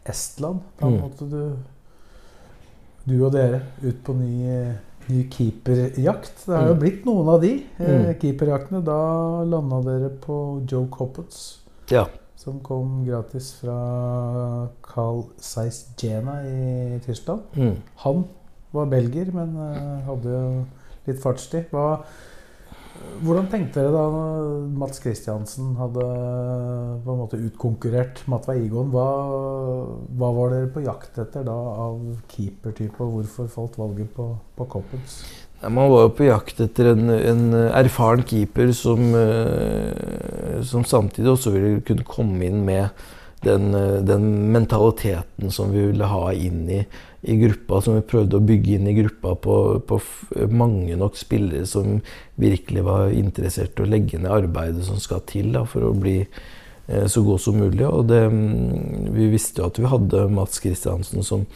Speaker 1: Estland. Da mm. måtte du, du og dere ut på ny, ny keeperjakt. Det har jo mm. blitt noen av de eh, mm. keeperjaktene. Da landa dere på Joe Coppets.
Speaker 3: Ja
Speaker 1: som kom gratis fra Carl Zeiss Jena i Tyskland.
Speaker 3: Mm.
Speaker 1: Han var belgier, men uh, hadde jo litt fartstid. Hva, hvordan tenkte dere da Mats Kristiansen hadde på en måte utkonkurrert Matva Igon? Hva, hva, var dere på jakt etter da av keepertype, og hvorfor falt valget på, på Coppens?
Speaker 3: Man var jo på jakt etter en, en erfaren keeper som, uh, som, samtidig også ville kunne komme inn med den, uh, den, mentaliteten som vi ville ha inn i, i, gruppa, som vi prøvde å bygge inn i gruppa på, på mange nok spillere som virkelig var interessert i å legge ned arbeidet som skal til da, for å bli eh, så god som mulig. Og det, um, vi visste jo at vi hadde Mats Kristiansen som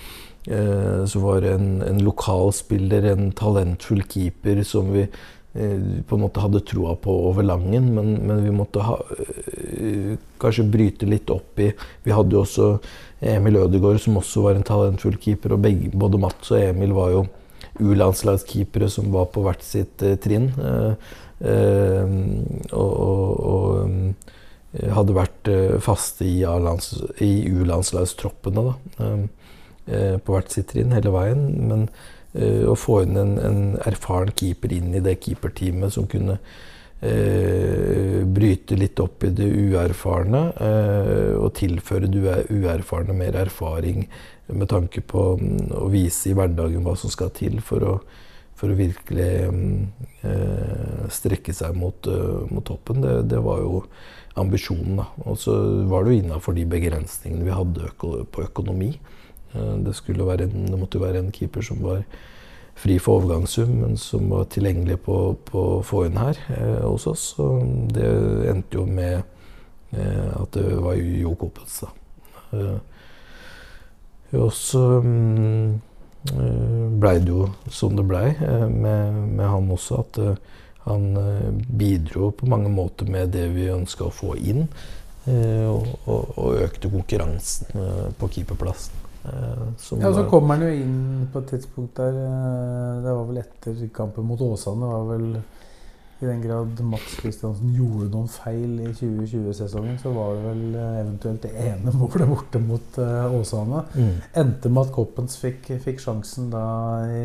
Speaker 3: eh, som var en, en lokal spiller, en talentfull keeper som vi eh, på en måte hadde troa på over Langen, men, men vi måtte ha, eh, kanskje bryte litt opp i Vi hadde jo også Emil Ødegaard, som også var en talentfull keeper, og begge, både Mats og Emil var jo U-landslagskeepere som var på hvert sitt eh, trinn. Eh, eh, og, og, og hadde vært faste i, i U-landslagstroppene. da. Eh, på hvert sitt trinn hele veien. Men eh, å få inn en, en, erfaren keeper inn i det keeperteamet som kunne eh, bryte litt opp i det uerfarne eh, og tilføre det uerfarne mer erfaring med tanke på mm, å vise i hverdagen hva som skal til for å, for å virkelig eh, strekke seg mot, uh, mot toppen. Det, det, var jo ambisjonen. da. Og så var det jo innafor de begrensningene vi hadde øko på økonomi. Eh, det, en, det måtte jo være en keeper som var fri for overgangssum, men som var tilgjengelig på, på å få inn her eh, hos oss. Og det endte jo med eh, at det var Jo Kopets, da. Eh, og så um, blei det jo som det blei eh, med, med, han også, at han bidro på mange måter med det vi ønska å få inn. Og, og, og, økte konkurransen på keeperplassen.
Speaker 1: Eh, ja, Så kommer han jo inn på et tidspunkt der eh, Det var vel etter kampen mot Åsane. Var vel i den grad Mats Kristiansen gjorde noen feil i 2020-sesongen, så var det vel eh, eventuelt det ene målet borte mot Åsane. Mm. Endte med at Koppens fikk, fikk, sjansen da i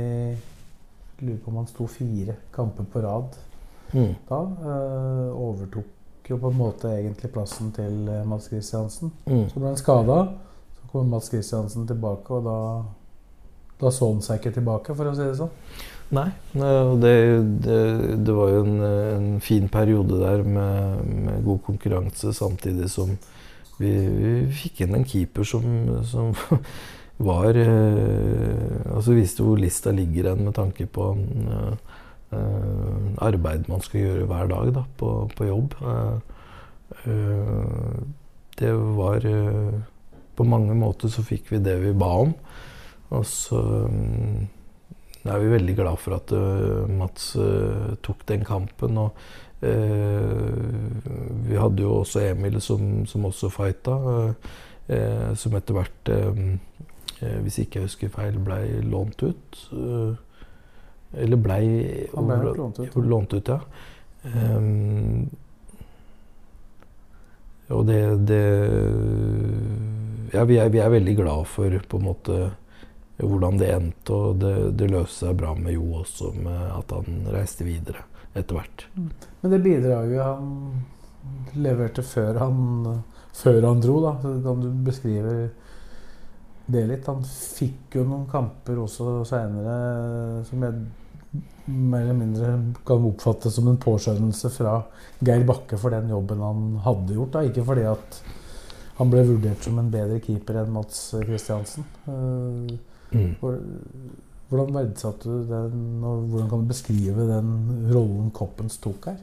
Speaker 1: Lurer på om han sto fire kamper på rad mm. da. Overtok jo på en måte egentlig plassen til Mats Kristiansen. Mm. Så ble han skada kom Mats Kristiansen tilbake, og da, da så han seg ikke tilbake, for å si det sånn.
Speaker 3: Nei, det, det, det var jo en, en, fin periode der med, med, god konkurranse, samtidig som vi, vi fikk inn en keeper som, som var eh, Altså viste hvor lista ligger hen med tanke på eh, eh, arbeid man skal gjøre hver dag da, på, på jobb. Eh, eh, det var eh, på mange måter så fikk vi det vi ba om. Og så um, er vi veldig glad for at uh, Mats uh, tok den kampen. Og uh, vi hadde jo også Emil som, som også fighta, som etter hvert, hvis ikke jeg husker feil, blei lånt ut. eller blei
Speaker 1: Han ble lånt ut.
Speaker 3: Lånt ut ja. Um, og det, det ja, vi, er, vi, er, veldig glad for på en måte hvordan det endte. Og det, det løste seg bra med Jo også, med at han reiste videre etter hvert. Mm.
Speaker 1: Men det bidraget han leverte før han, før han dro, da, kan du beskrive det litt? Han fikk jo noen kamper også seinere som jeg mer eller mindre kan oppfattes som en påskjønnelse fra Geir Bakke for den jobben han hadde gjort. Da. Ikke fordi at han ble vurdert som en bedre keeper enn Mats Kristiansen. Eh, mm. Hvordan verdsatte du den, og hvordan kan du beskrive den rollen Koppens tok her?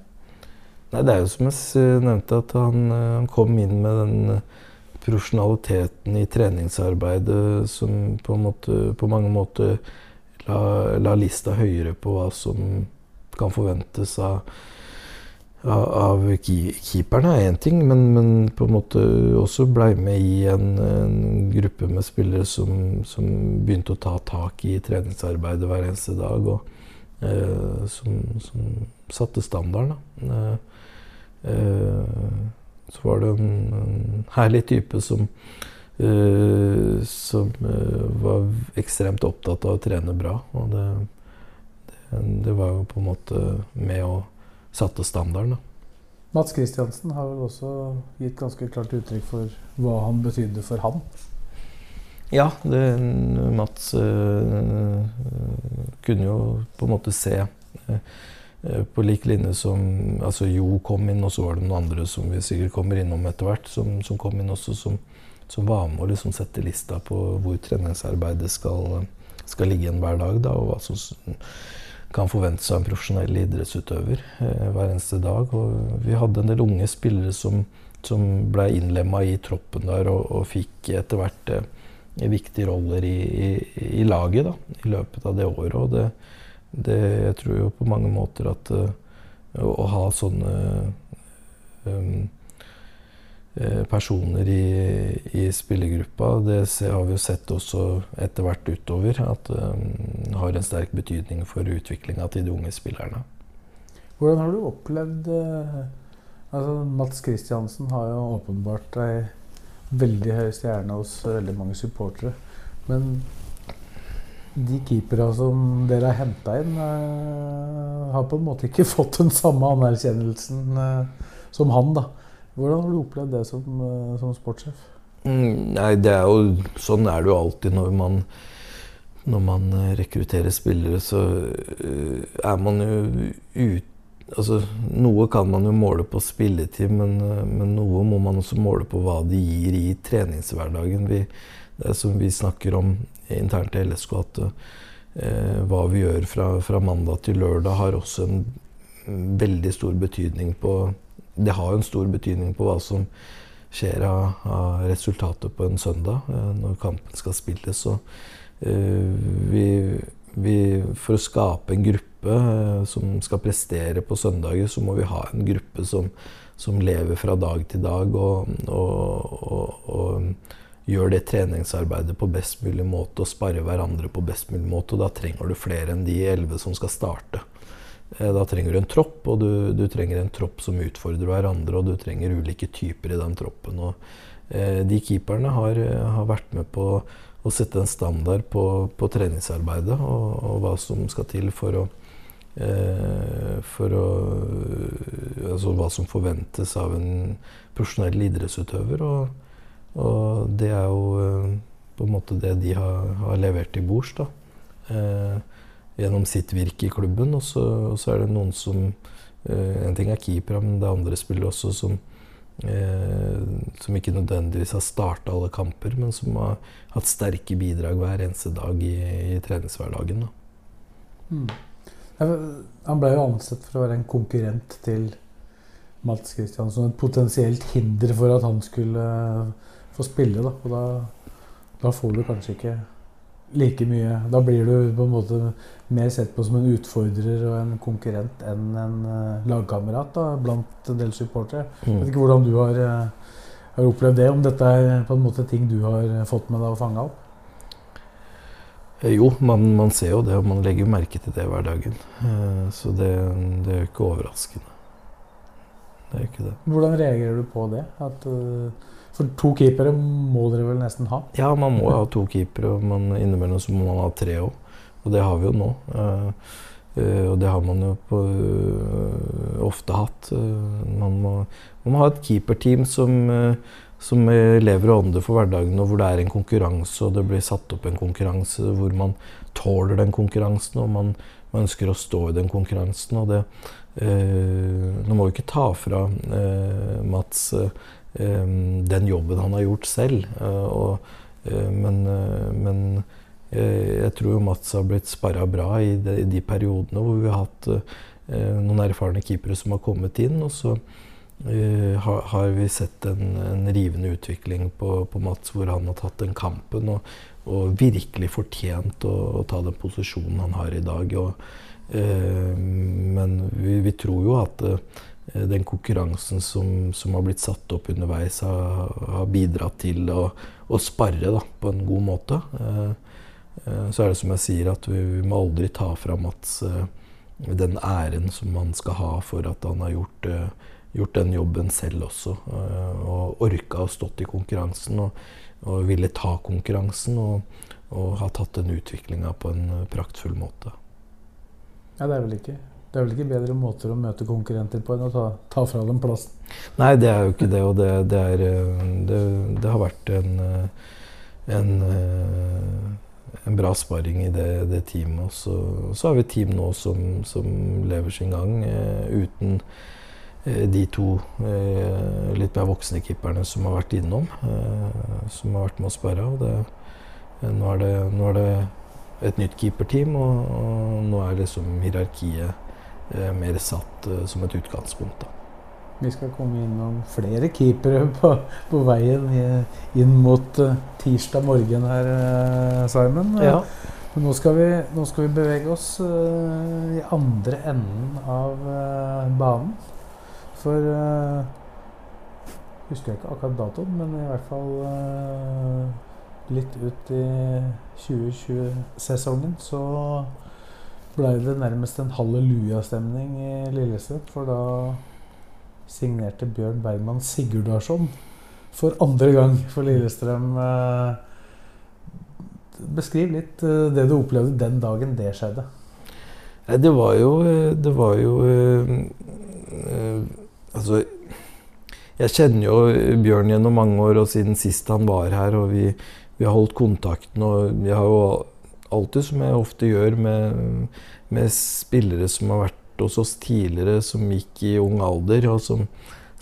Speaker 3: Nei, det er jo som jeg nevnte, at han, eh, han kom inn med den eh, profesjonaliteten i treningsarbeidet som på, måte, på mange måter la, la, lista høyere på hva som kan forventes av av keeperne er én ting, men, men, på en måte også blei med i en, en, gruppe med spillere som, som, begynte å ta tak i treningsarbeidet hver eneste dag, og eh, som, som, satte standarden. Eh, eh, så var det en, en herlig type som, eh, som eh, var ekstremt opptatt av å trene bra. Og det, det, det var jo på en måte med å satte standarden.
Speaker 1: Mats Kristiansen har vel også gitt ganske klart uttrykk for hva han betydde for han.
Speaker 3: Ja, det, Mats øh, kunne jo på en måte se øh, på lik linje som altså Jo kom inn, og så var det noen andre som vi sikkert kommer innom etter hvert, som, som, kom inn også, som, som var med å liksom sette lista på hvor treningsarbeidet skal, skal ligge igjen hver dag. Da, og hva som kan forvente seg en profesjonell idrettsutøver eh, hver eneste dag. Og vi hadde en del unge spillere som, som ble innlemma i troppen der og, og fikk etter hvert eh, viktige roller i, i, i laget da, i løpet av det året. Og det, det, jeg tror jo på mange måter at uh, å ha sånne um, Eh, personer i, i spillergruppa. Det har vi jo sett også etter hvert utover, at det um, har en sterk betydning for utviklinga til de unge spillerne.
Speaker 1: Hvordan har du opplevd uh, altså Mats Kristiansen har jo åpenbart ei veldig høy stjerne hos veldig mange supportere. Men de keepere som dere har henta inn, har på en måte ikke fått den samme anerkjennelsen. Som han, da. Hvordan har du opplevd det som, eh, som sportssjef?
Speaker 3: Mm, nei, det er jo Sånn er det jo alltid når man når man eh, rekrutterer spillere, så uh, er man jo ut Altså, noe kan man jo måle på spilletid, men, men, noe må man også måle på hva de gir i treningshverdagen. Vi, det er som vi snakker om internt i LSK, at uh, hva vi gjør fra, fra, mandag til lørdag, har også en veldig stor betydning på Det har en stor betydning på hva som skjer av, av resultatet på en søndag når kampen skal spilles. Så Eh, vi, vi, for å skape en gruppe eh, som skal prestere på søndager, så må vi ha en gruppe som, som lever fra dag til dag og, og, og, og, gjør det treningsarbeidet på best mulig måte og sparer hverandre på best mulig måte. Og da trenger du flere enn de elleve som skal starte. Eh, da trenger du en tropp, og du, du, trenger en tropp som utfordrer hverandre, og du trenger ulike typer i den troppen. Og eh, de keeperne har, har vært med på å sette en standard på, på treningsarbeidet og, og, hva som skal til for å, eh, for å Altså hva som forventes av en profesjonell idrettsutøver. Og, og det er jo eh, på en måte det de har, har levert til bords. da. Eh, gjennom sitt virke i klubben. Og så, og så er det noen som eh, En ting er keepere, men det er andre spillere også som Eh, som ikke nødvendigvis har starta alle kamper, men som har hatt sterke bidrag hver eneste dag i, i treningshverdagen. Mm.
Speaker 1: Han ble jo ansett for å være en konkurrent til Mats Kristiansson. Et potensielt hinder for at han skulle få spille. Da. Og da, da får du kanskje ikke like mye Da blir du på en måte mer sett på som en utfordrer og en konkurrent enn en uh, lagkamerat da, blant en del supportere. Mm. Vet ikke hvordan du har, uh, har, opplevd det, om dette er på en måte ting du har fått med deg og fanga opp?
Speaker 3: Eh, jo, man, man, ser jo det, og man legger merke til det hver dagen. Uh, så det, det, er jo ikke overraskende. Det er ikke det.
Speaker 1: Hvordan reagerer du på det? At for to keepere må dere vel nesten ha?
Speaker 3: Ja, man må ha to keepere. Man, innimellom så må man ha tre òg. Og det har vi jo nå. Uh, uh, og det har man jo på, uh, ofte hatt. Man må, man, må, ha et keeperteam som, som lever og ånder for hverdagen, og hvor det er en konkurranse, og det blir satt opp en konkurranse hvor man tåler den konkurransen, og man, man ønsker å stå i den konkurransen. og det Nå må vi ikke ta fra Mats den jobben han har gjort selv. Eh, og, eh, men, eh, men jeg tror Mats har blitt sparra bra i de, i de, periodene hvor vi har hatt noen erfarne keepere som har kommet inn. Og så uh, har, har, vi sett en, en rivende utvikling på, på, Mats, hvor han har tatt den kampen og, og virkelig fortjent å, å, ta den posisjonen han har i dag. Og, uh, men vi, vi, tror jo at Eh, den konkurransen som, som, har blitt satt opp underveis, har, har bidratt til å, å sparre da, på en god måte. Eh, eh, så er det som jeg sier, at vi, vi må aldri ta fra Mats eh, den æren som han skal ha for at han har gjort, eh, gjort den jobben selv også. Eh, og orka å stått i konkurransen og, og ville ta konkurransen. Og, og ha tatt den utviklinga på en praktfull måte.
Speaker 1: Ja, det er vel ikke det er vel ikke bedre måter å møte konkurrenter på enn å ta, ta fra dem plassen?
Speaker 3: Nei, det er jo ikke det. Og det, det, er, eh, det, det har vært en, eh, en, eh, en bra sparring i det, teamet. Og så, så, har vi et team nå som, som lever sin gang uten de to litt mer voksne keeperne som har vært innom. som har vært med å spare. Og nå, er det, nå er det et nytt keeperteam, og, og nå er liksom hierarkiet mer satt eh, som et utgangspunkt. Da.
Speaker 1: Vi skal komme innom flere keepere på, på veien inn mot uh, tirsdag morgen her, Simon. Ja. Men nå skal, vi, nå skal vi bevege oss i andre enden av banen. For Husker jeg ikke akkurat datoen, men i hvert fall litt ut i 2020-sesongen så blei det nærmest en hallelujastemning i Lillestrøm. For da signerte Bjørn Bergman Sigurdarsson for andre gang for Lillestrøm. Eh, beskriv litt eh, det du opplevde den dagen det skjedde.
Speaker 3: Det var jo Det var jo Altså jeg kjenner jo Bjørn gjennom mange år, og siden sist han var her, og vi, vi har holdt kontakten. Og jeg har jo alltid, som jeg ofte gjør med, med spillere som har vært hos oss tidligere, som gikk i ung alder, og som,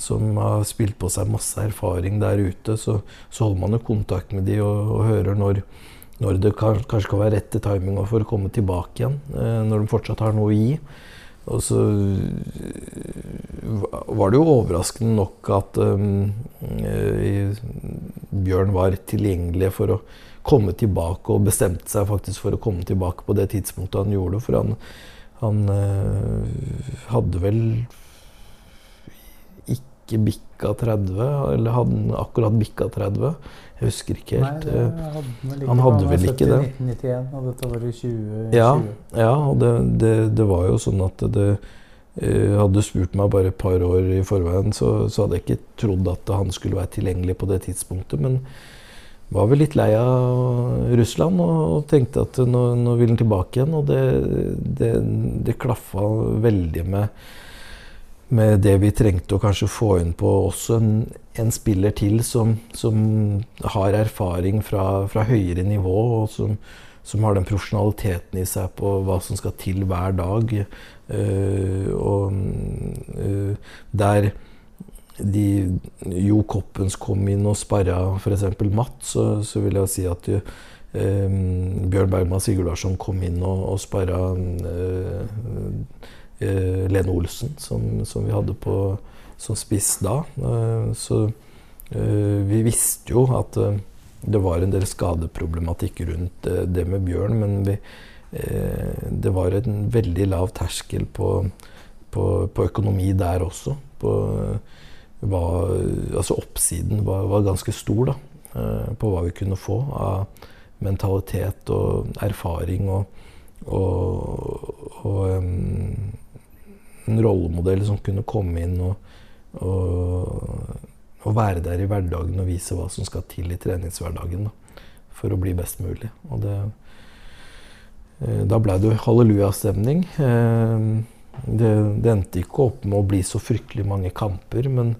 Speaker 3: som har spilt på seg masse erfaring der ute, så, så holder man jo kontakt med de og, og hører når, når det kan, kanskje kan være rette timinga for å komme tilbake igjen. Eh, når de fortsatt har noe å gi. Og så var det jo overraskende nok at um, Bjørn var tilgjengelig for å komme tilbake, og bestemte seg faktisk for å komme tilbake på det tidspunktet han gjorde. For han, han uh, hadde vel ikke bikka 30, eller hadde han akkurat bikka 30? Jeg husker ikke helt. Nei, hadde han hadde vel ikke det.
Speaker 1: 1991, og dette var i 2020.
Speaker 3: Ja, ja og det, det, det, var jo sånn at det hadde du spurt meg bare et par år i forveien, så, så, hadde jeg ikke trodd at han skulle være tilgjengelig på det tidspunktet. Men var vel litt lei av Russland og, tenkte at nå, nå vil han tilbake igjen. Og det, det, det klaffa veldig med med det vi trengte å kanskje få inn på også en, en spiller til som, som, har erfaring fra, fra, høyere nivå, og som, som, har den profesjonaliteten i seg på hva som skal til hver dag. Uh, og uh, der de, Jo Koppens kom inn og sparra f.eks. Matt, så, så, vil jeg si at uh, Bjørn Bergman Sigurdarsson kom inn og, og sparra eh, Lene Olsen, som, som, vi hadde på, som spiss da. Eh, så eh, vi visste jo at eh, det var en del skadeproblematikk rundt eh, det med Bjørn, men vi, eh, det var en veldig lav terskel på, på, på økonomi der også. På, var, altså oppsiden var, var, ganske stor da, på hva vi kunne få av mentalitet og erfaring og, og, og um, en rollemodell som kunne komme inn og, og, og, være der i hverdagen og vise hva som skal til i treningshverdagen da, for å bli best mulig. Det, eh, da ble det hallelujastemning. Eh, det, det endte ikke opp med å bli så fryktelig mange kamper, men,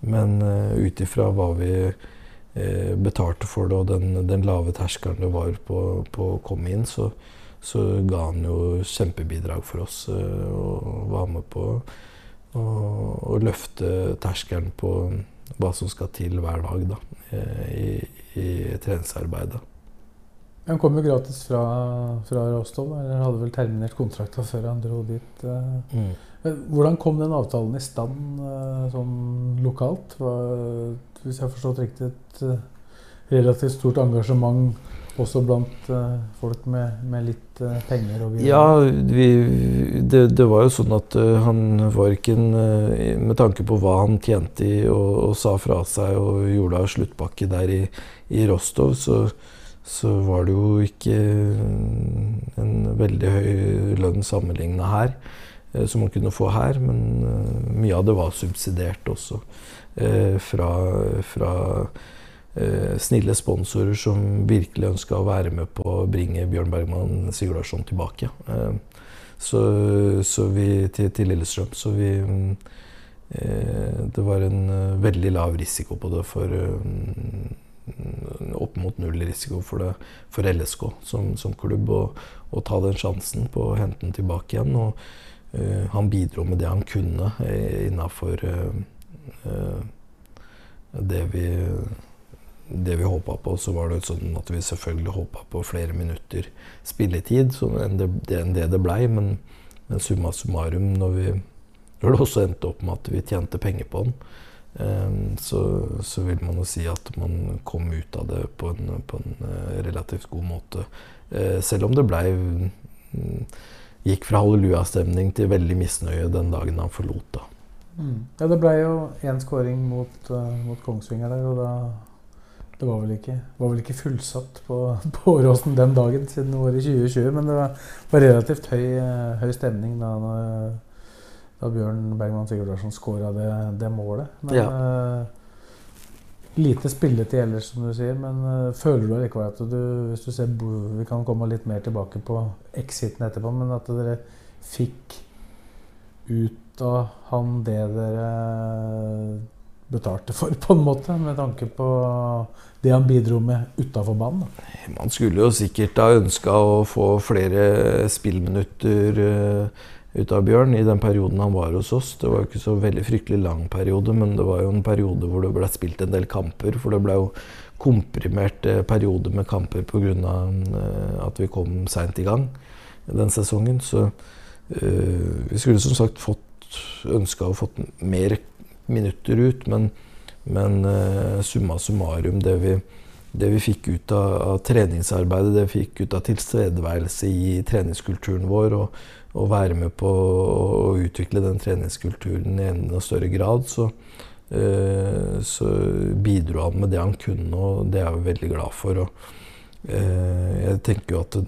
Speaker 3: men eh, ut ifra hva vi betalte for det, og den, den lave terskelen det var på, på å komme inn, så, så ga han jo kjempebidrag for oss eh, og var med på å løfte terskelen på hva som skal til hver dag da, i, i treningsarbeidet.
Speaker 1: Han kom jo gratis fra, fra Rostov, eller hadde vel terminert kontrakta før han dro dit. Eh. Mm. Hvordan kom den avtalen i stand eh, sånn lokalt? Var, hvis jeg har forstått riktig, et relativt stort engasjement også blant folk med, med litt penger?
Speaker 3: ja, vi, det, det, var jo sånn at han var ikke en Med tanke på hva han tjente i og, og sa fra seg og gjorde av sluttpakke der i, i Rostov, så, så, var det jo ikke en veldig høy lønn sammenligna her, som man kunne få her. Men mye av det var subsidiert også fra, fra eh, snille sponsorer som virkelig ønska å være med på å bringe Bjørn Bergman Sigurdarsson tilbake. Eh, så, så, vi til, til, Lillestrøm. Så vi eh, Det var en veldig lav risiko på det for Opp mot null risiko for, det, for LSK som, som klubb å ta den sjansen på å hente den tilbake igjen. Og uh, han bidro med det han kunne innafor det vi det vi håpa på, så var det sånn at vi selvfølgelig håpa på flere minutter spilletid enn det, enn det det blei. Men, men, summa summarum, når, vi, når det også endte opp med at vi tjente penger på den, eh, så, så, vil man jo si at man kom ut av det på en, på en uh, relativt god måte. Eh, selv om det blei mm, Gikk fra hallelujastemning til veldig misnøye den dagen han forlot. da.
Speaker 1: Mm. Ja, det blei jo én skåring mot, uh, mot Kongsvinger der, og da det var vel ikke, var vel ikke fullsatt på, på Åråsen den dagen siden året 2020, men det var, relativt høy, høy, stemning da, da Bjørn Bergman Sigurdarsson skåra det, det, målet. Men, ja. uh, lite spilletid ellers, som du sier, men uh, føler du allikevel at du hvis du ser, Vi kan komme litt mer tilbake på exiten etterpå, men at dere fikk ut av han det dere betalte for, på en måte, med tanke på det han bidro med utafor banen.
Speaker 3: Man skulle jo sikkert ha ønska å få flere spillminutter uh, ut av Bjørn i den perioden han var hos oss. Det var jo ikke så veldig fryktelig lang periode, men det var jo en periode hvor det ble spilt en del kamper. For det ble jo komprimert uh, periode med kamper pga. Uh, at vi kom seint i gang den sesongen. Så vi skulle som sagt fått ønska å fått mer minutter ut, men, men uh, summa summarum, det vi, det vi fikk ut av, av, treningsarbeidet, det vi fikk ut av tilstedeværelse i treningskulturen vår, og, og være med på å, utvikle den treningskulturen i enda større grad, så, uh, så bidro han med det han kunne, og det er jeg veldig glad for. Og, uh, jeg tenker jo at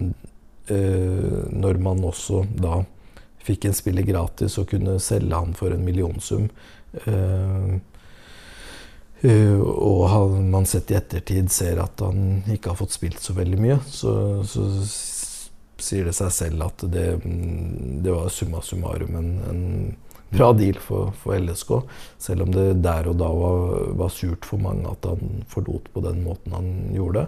Speaker 3: når man også da fikk en spiller gratis og kunne selge han for en millionsum, og man sett i ettertid ser at han ikke har fått spilt så veldig mye, så, så sier det seg selv at det, det var summa summarum en, en bra deal for, for, LSK. Selv om det der og da var, var, surt for mange at han forlot på den måten han gjorde.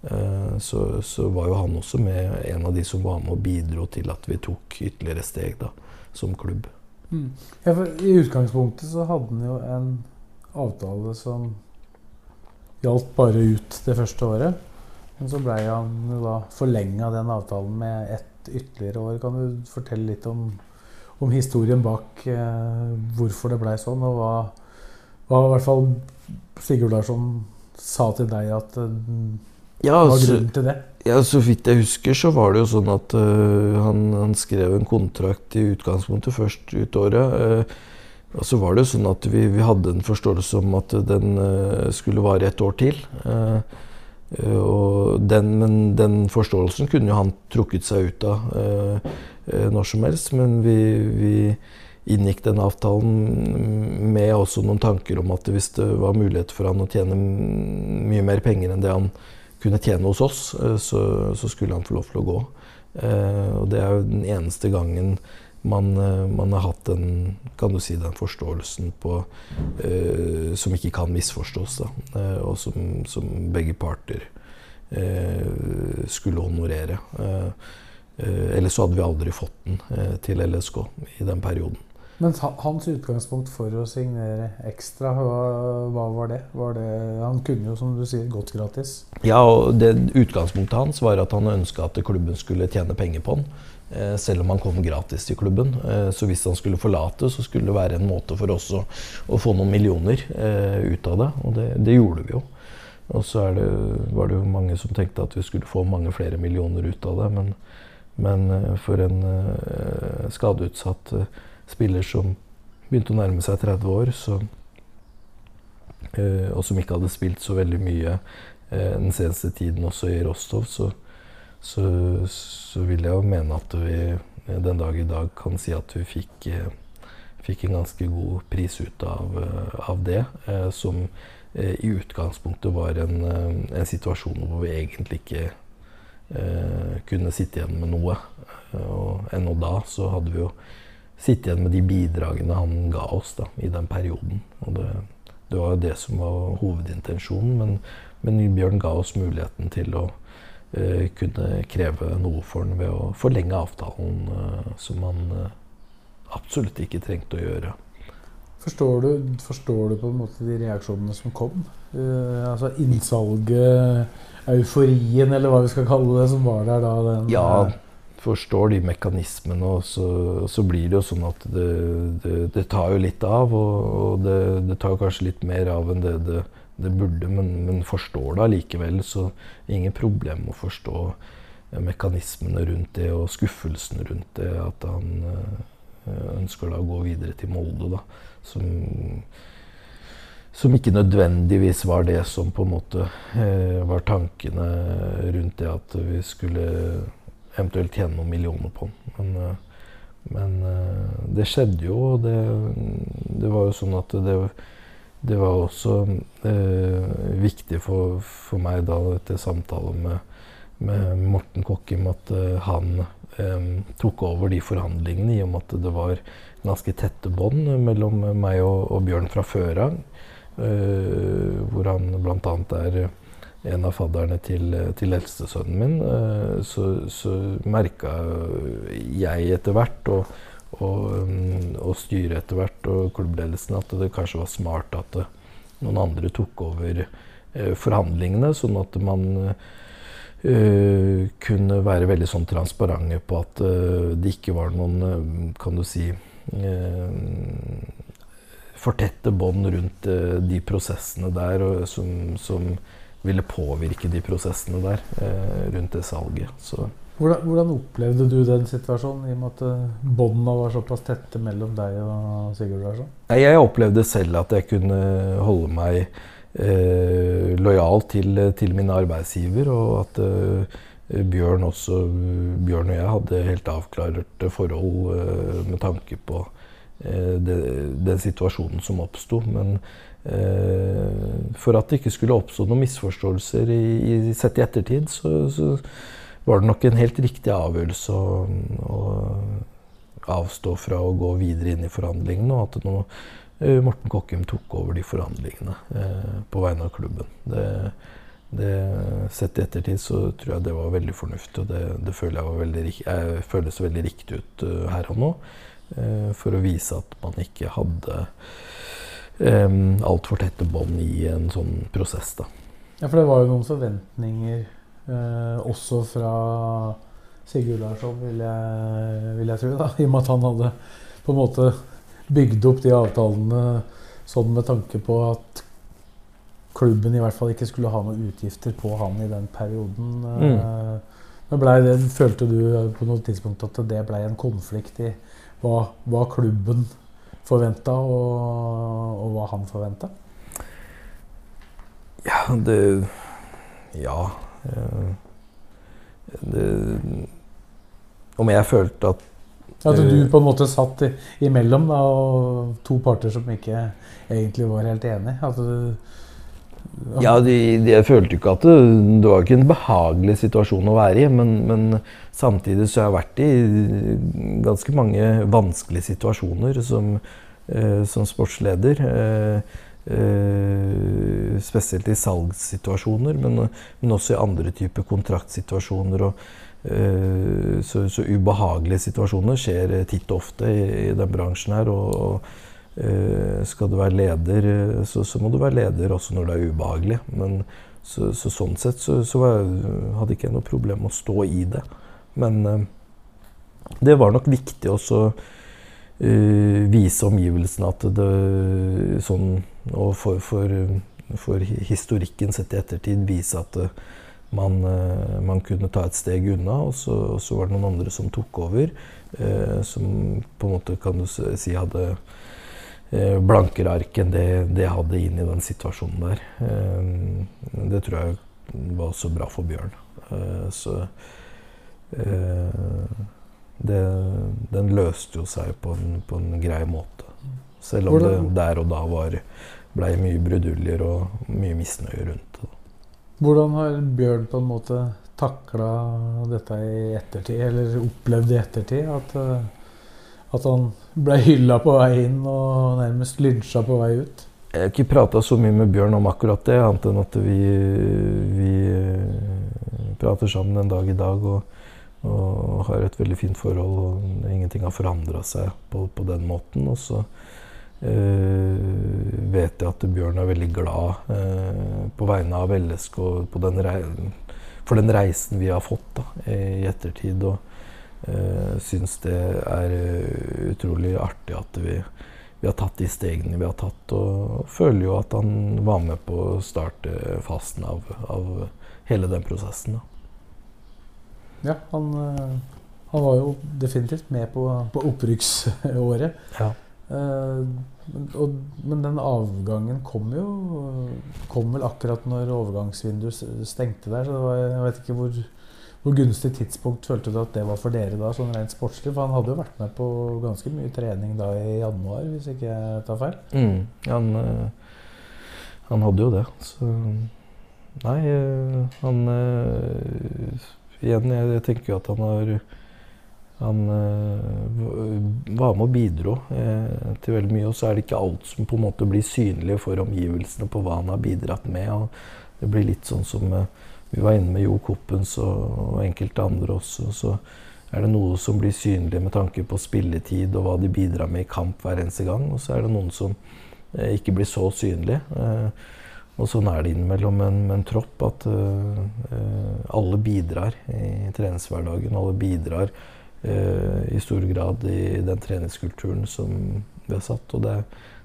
Speaker 3: Uh, så, så, var jo han også med en av de som var med og bidro til at vi tok ytterligere steg da, som klubb.
Speaker 1: Mm. Ja, I utgangspunktet så hadde han jo en avtale som gjaldt bare ut det første året. Men så blei han da forlenga den avtalen med ett ytterligere år. Kan du fortelle litt om, om historien bak eh, hvorfor det blei sånn, og hva, hva i hvert fall Sigurd Larsson sa til deg at eh, ja, var altså, grunnen til det?
Speaker 3: Ja, Så vidt jeg husker, så var det jo sånn at uh, han, han, skrev en kontrakt i utgangspunktet først ut året. Uh, og så var det jo sånn at vi, vi hadde en forståelse om at den uh, skulle vare et år til. Og den, men den forståelsen kunne jo han trukket seg ut av når som helst. Men vi, vi inngikk den avtalen med også noen tanker om at hvis det var mulighet for han å tjene mye mer penger enn det han kunne tjene hos oss, eh, så, så, skulle han få lov til å gå. Eh, og det er jo den eneste gangen man, eh, man har hatt den, kan du si, den forståelsen på, eh, som ikke kan misforstås, da, eh, og som, som, begge parter eh, skulle honorere. ellers så hadde vi aldri fått den til LSK i den perioden.
Speaker 1: Men hans utgangspunkt for å signere ekstra, hva var, det? var, det? Han kunne jo, som du sier, gått gratis.
Speaker 3: Ja, og det, Utgangspunktet hans var at han ønska at klubben skulle tjene penger på han. Eh, selv om han kom gratis til klubben. Eh, så hvis han skulle forlate, så skulle det være en måte for oss å, å få noen millioner eh, ut av det. Og det, det gjorde vi jo. Og så det, var det jo mange som tenkte at vi skulle få mange flere millioner ut av det. Men, men for en skadeutsatt spiller som begynte å nærme seg 30 år, så, og som ikke hadde spilt så veldig mye den seneste tiden også i Rostov, så, så, så, vil jeg jo mene at vi den dag i dag kan si at vi fikk, eh, fikk en ganske god pris ut av, av det. som i utgangspunktet var en, en, situasjon hvor vi egentlig ikke kunne sitte igjen med noe. og ennå da så hadde vi jo sitte igjen med de bidragene han ga oss da, i den perioden. Og det, det var jo det som var hovedintensjonen. Men, men Bjørn ga oss muligheten til å kunne kreve noe for den ved å forlenge avtalen, uh, som man uh, absolutt ikke trengte å gjøre.
Speaker 1: Forstår du, forstår du, på en måte de reaksjonene som kom? altså innsalget, euforien, eller hva vi skal kalle det, som var der da? Den,
Speaker 3: ja, forstår de mekanismene, og så, så, blir det jo sånn at det, det, det tar jo litt av. Og, og det, det, tar kanskje litt mer av enn det det, burde, men, men, forstår det allikevel. Så ingen problem å forstå mekanismene rundt det og skuffelsen rundt det. At han øh, ønsker da å gå videre til Molde, da. Som, som ikke nødvendigvis var det som på en måte eh, var tankene rundt det at vi skulle eventuelt tjene noen millioner på den. Men, eh, men eh, det skjedde jo, og det, det, var jo sånn at det, det var også eh, viktig for, for, meg da etter samtale med, med Morten Kokkim at eh, han eh, tok over de forhandlingene i og med at det var ganske tette bånd mellom meg og, og Bjørn fra før av. eh, hvor han bl.a. er en av fadderne til, til eldstesønnen min, eh, så, så merka jeg etter hvert, og, og, og styret etter hvert, og klubbledelsen, at det kanskje var smart at noen andre tok over eh, forhandlingene, sånn at man uh, kunne være veldig sånn transparente på at uh, det ikke var noen, kan du si uh, fortette bånd rundt de prosessene der som, som ville påvirke de prosessene der eh, rundt det salget. Så.
Speaker 1: Hvordan, hvordan, opplevde du den situasjonen, i og med at eh, båndene var såpass tette mellom deg og Sigurd?
Speaker 3: Jeg opplevde selv at jeg kunne holde meg eh, lojal til, til mine arbeidsgiver, og at eh, Bjørn, også, Bjørn og jeg hadde helt avklarte forhold eh, med tanke på eh, den situasjonen som oppsto. Men Eh, for at det ikke skulle oppstå noen misforståelser i, i, sett i ettertid, så, så, var det nok en helt riktig avgjørelse å, å, avstå fra å gå videre inn i forhandlingene, og at nå uh, Morten Kokkum tok over de forhandlingene uh, på vegne av klubben. Det, det, sett i ettertid så tror jeg det var veldig fornuftig, og det, det føler jeg veldig, jeg føles veldig riktig ut uh, her og nå. for å vise at man ikke hadde um, altfor tette bånd i en sånn prosess. Da.
Speaker 1: Ja, for det var jo noen forventninger eh, også fra Sigurd Larsson, vil jeg, vil jeg tro. Da, I og med at han hadde på en måte bygd opp de avtalene sånn med tanke på at klubben i hvert fall ikke skulle ha noen utgifter på han i den perioden. Mm. Men det, Følte du på noe tidspunkt at det ble en konflikt i hva, hva klubben forventa, og, og, hva han forventa?
Speaker 3: Ja, det Ja. Eh, det, om jeg følte at
Speaker 1: At du på en måte satt imellom da, og to parter som ikke egentlig var helt enige? At du,
Speaker 3: ja, de, de, jeg følte ikke at det, det var ikke en behagelig situasjon å være i. Men, men, samtidig så har jeg vært i ganske mange vanskelige situasjoner som, eh, som sportsleder. Eh, eh, spesielt i salgssituasjoner, men, men, også i andre typer kontraktsituasjoner. Og, eh, så, så, ubehagelige situasjoner skjer titt og ofte i, i den bransjen her. og, og Eh, skal du være leder, eh, så, så, må du være leder også når det er ubehagelig. Men så, så sånn sett så, var, hadde ikke jeg noe problem med å stå i det. Men det var nok viktig også vise omgivelsene at det sånn Og for, for, for historikken sett i ettertid vise at uh, man, man, kunne ta et steg unna. Og så, og så, var det noen andre som tok over, som på en måte kan du si hadde Eh, blankere ark enn det, det, hadde inn i den situasjonen der. Eh, det tror jeg var også bra for Bjørn. Eh, så det, den løste jo seg på en, på en grei måte. Selv om det der og da var blei mye bruduljer og mye misnøye rundt det.
Speaker 1: Hvordan har Bjørn på en måte takla dette i ettertid, eller opplevd i ettertid? At at han ble hylla på vei inn og nærmest lynsja på vei ut?
Speaker 3: Jeg har ikke prata så mye med Bjørn om akkurat det, annet enn at vi, vi eh, prater sammen en dag i dag og, og, har et veldig fint forhold. og Ingenting har forandra seg på, på, den måten. Og så øh, vet jeg at Bjørn er veldig glad øh, på vegne av LSK den for den reisen vi har fått da, i ettertid. og øh, syns det er utrolig artig at vi, vi, har tatt de stegene vi har tatt. Og føler jo at han var med på å starte fasen av, av hele den prosessen. Da.
Speaker 1: Ja, han, uh, han, var jo definitivt med på, på opprykksåret. Ja. Og, men den avgangen kom jo kom vel akkurat når overgangsvinduet stengte der. Så var, jeg vet ikke hvor hvor gunstig tidspunkt følte du at det var for dere da, sånn rent sportslig? For han hadde jo vært med på ganske mye trening da i januar, hvis ikke jeg tar feil?
Speaker 3: Mm, han, eh, han, hadde jo det. Så Nei, eh, han eh, Igjen, jeg, jeg tenker jo at han har han eh, var med og bidro eh, til veldig mye. Og så er det ikke alt som på en måte blir synlig for omgivelsene på hva han har bidratt med. og Det blir litt sånn som eh, vi var inne med Jo Koppens og, enkelte andre også. så er det noe som blir synlig med tanke på spilletid og hva de bidrar med i kamp hver eneste gang. Og så er det noen som ikke blir så synlig. Og sånn er det innimellom en, en tropp at uh, alle bidrar i treningshverdagen. Alle bidrar uh, i stor grad i den treningskulturen som vi har satt. Og det,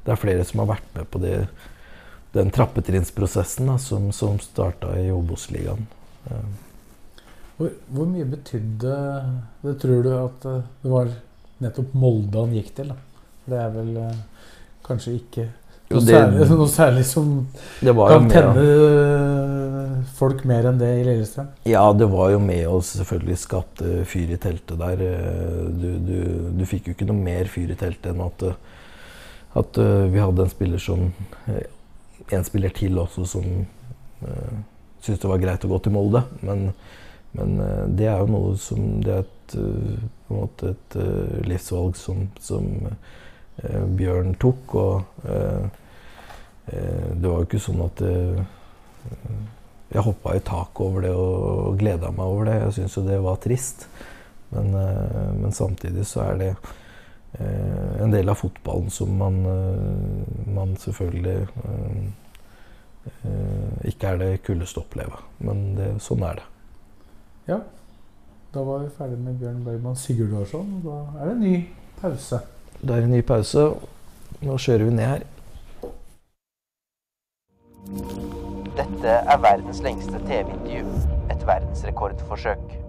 Speaker 3: det er flere som har vært med på det, den trappetrinnsprosessen som, som starta i Obos-ligaen. Uh.
Speaker 1: Hvor, hvor, mye betydde det, tror du, at det var nettopp Molde han gikk til? Da? Det er vel kanskje ikke noe, det, særlig, noe særlig som kan tenne ja. folk mer enn det i Lillestrøm?
Speaker 3: Ja, det var jo med å selvfølgelig skapte fyr i teltet der. Du, du, du, fikk jo ikke noe mer fyr i teltet enn at, at vi hadde en spiller som En spiller til også som uh, syntes det var greit å gå til Molde. Men, men det er jo noe som Det er et, på en måte et livsvalg som, som Eh, Bjørn tok. Og eh, eh, det var jo ikke sånn at jeg hoppa i taket over det og gleda meg over det. Jeg syns jo det var trist. Men, men, samtidig så er det en del av fotballen som man, man selvfølgelig ikke er det kuldeste å oppleve. Men det, sånn er det.
Speaker 1: Ja. Da var vi ferdig med Bjørn Bergman Sigurdarsson. Og da er det en ny pause.
Speaker 3: Det er en ny pause. Nå kjører vi ned her.
Speaker 4: Dette er verdens lengste TV-intervju. Et verdensrekordforsøk.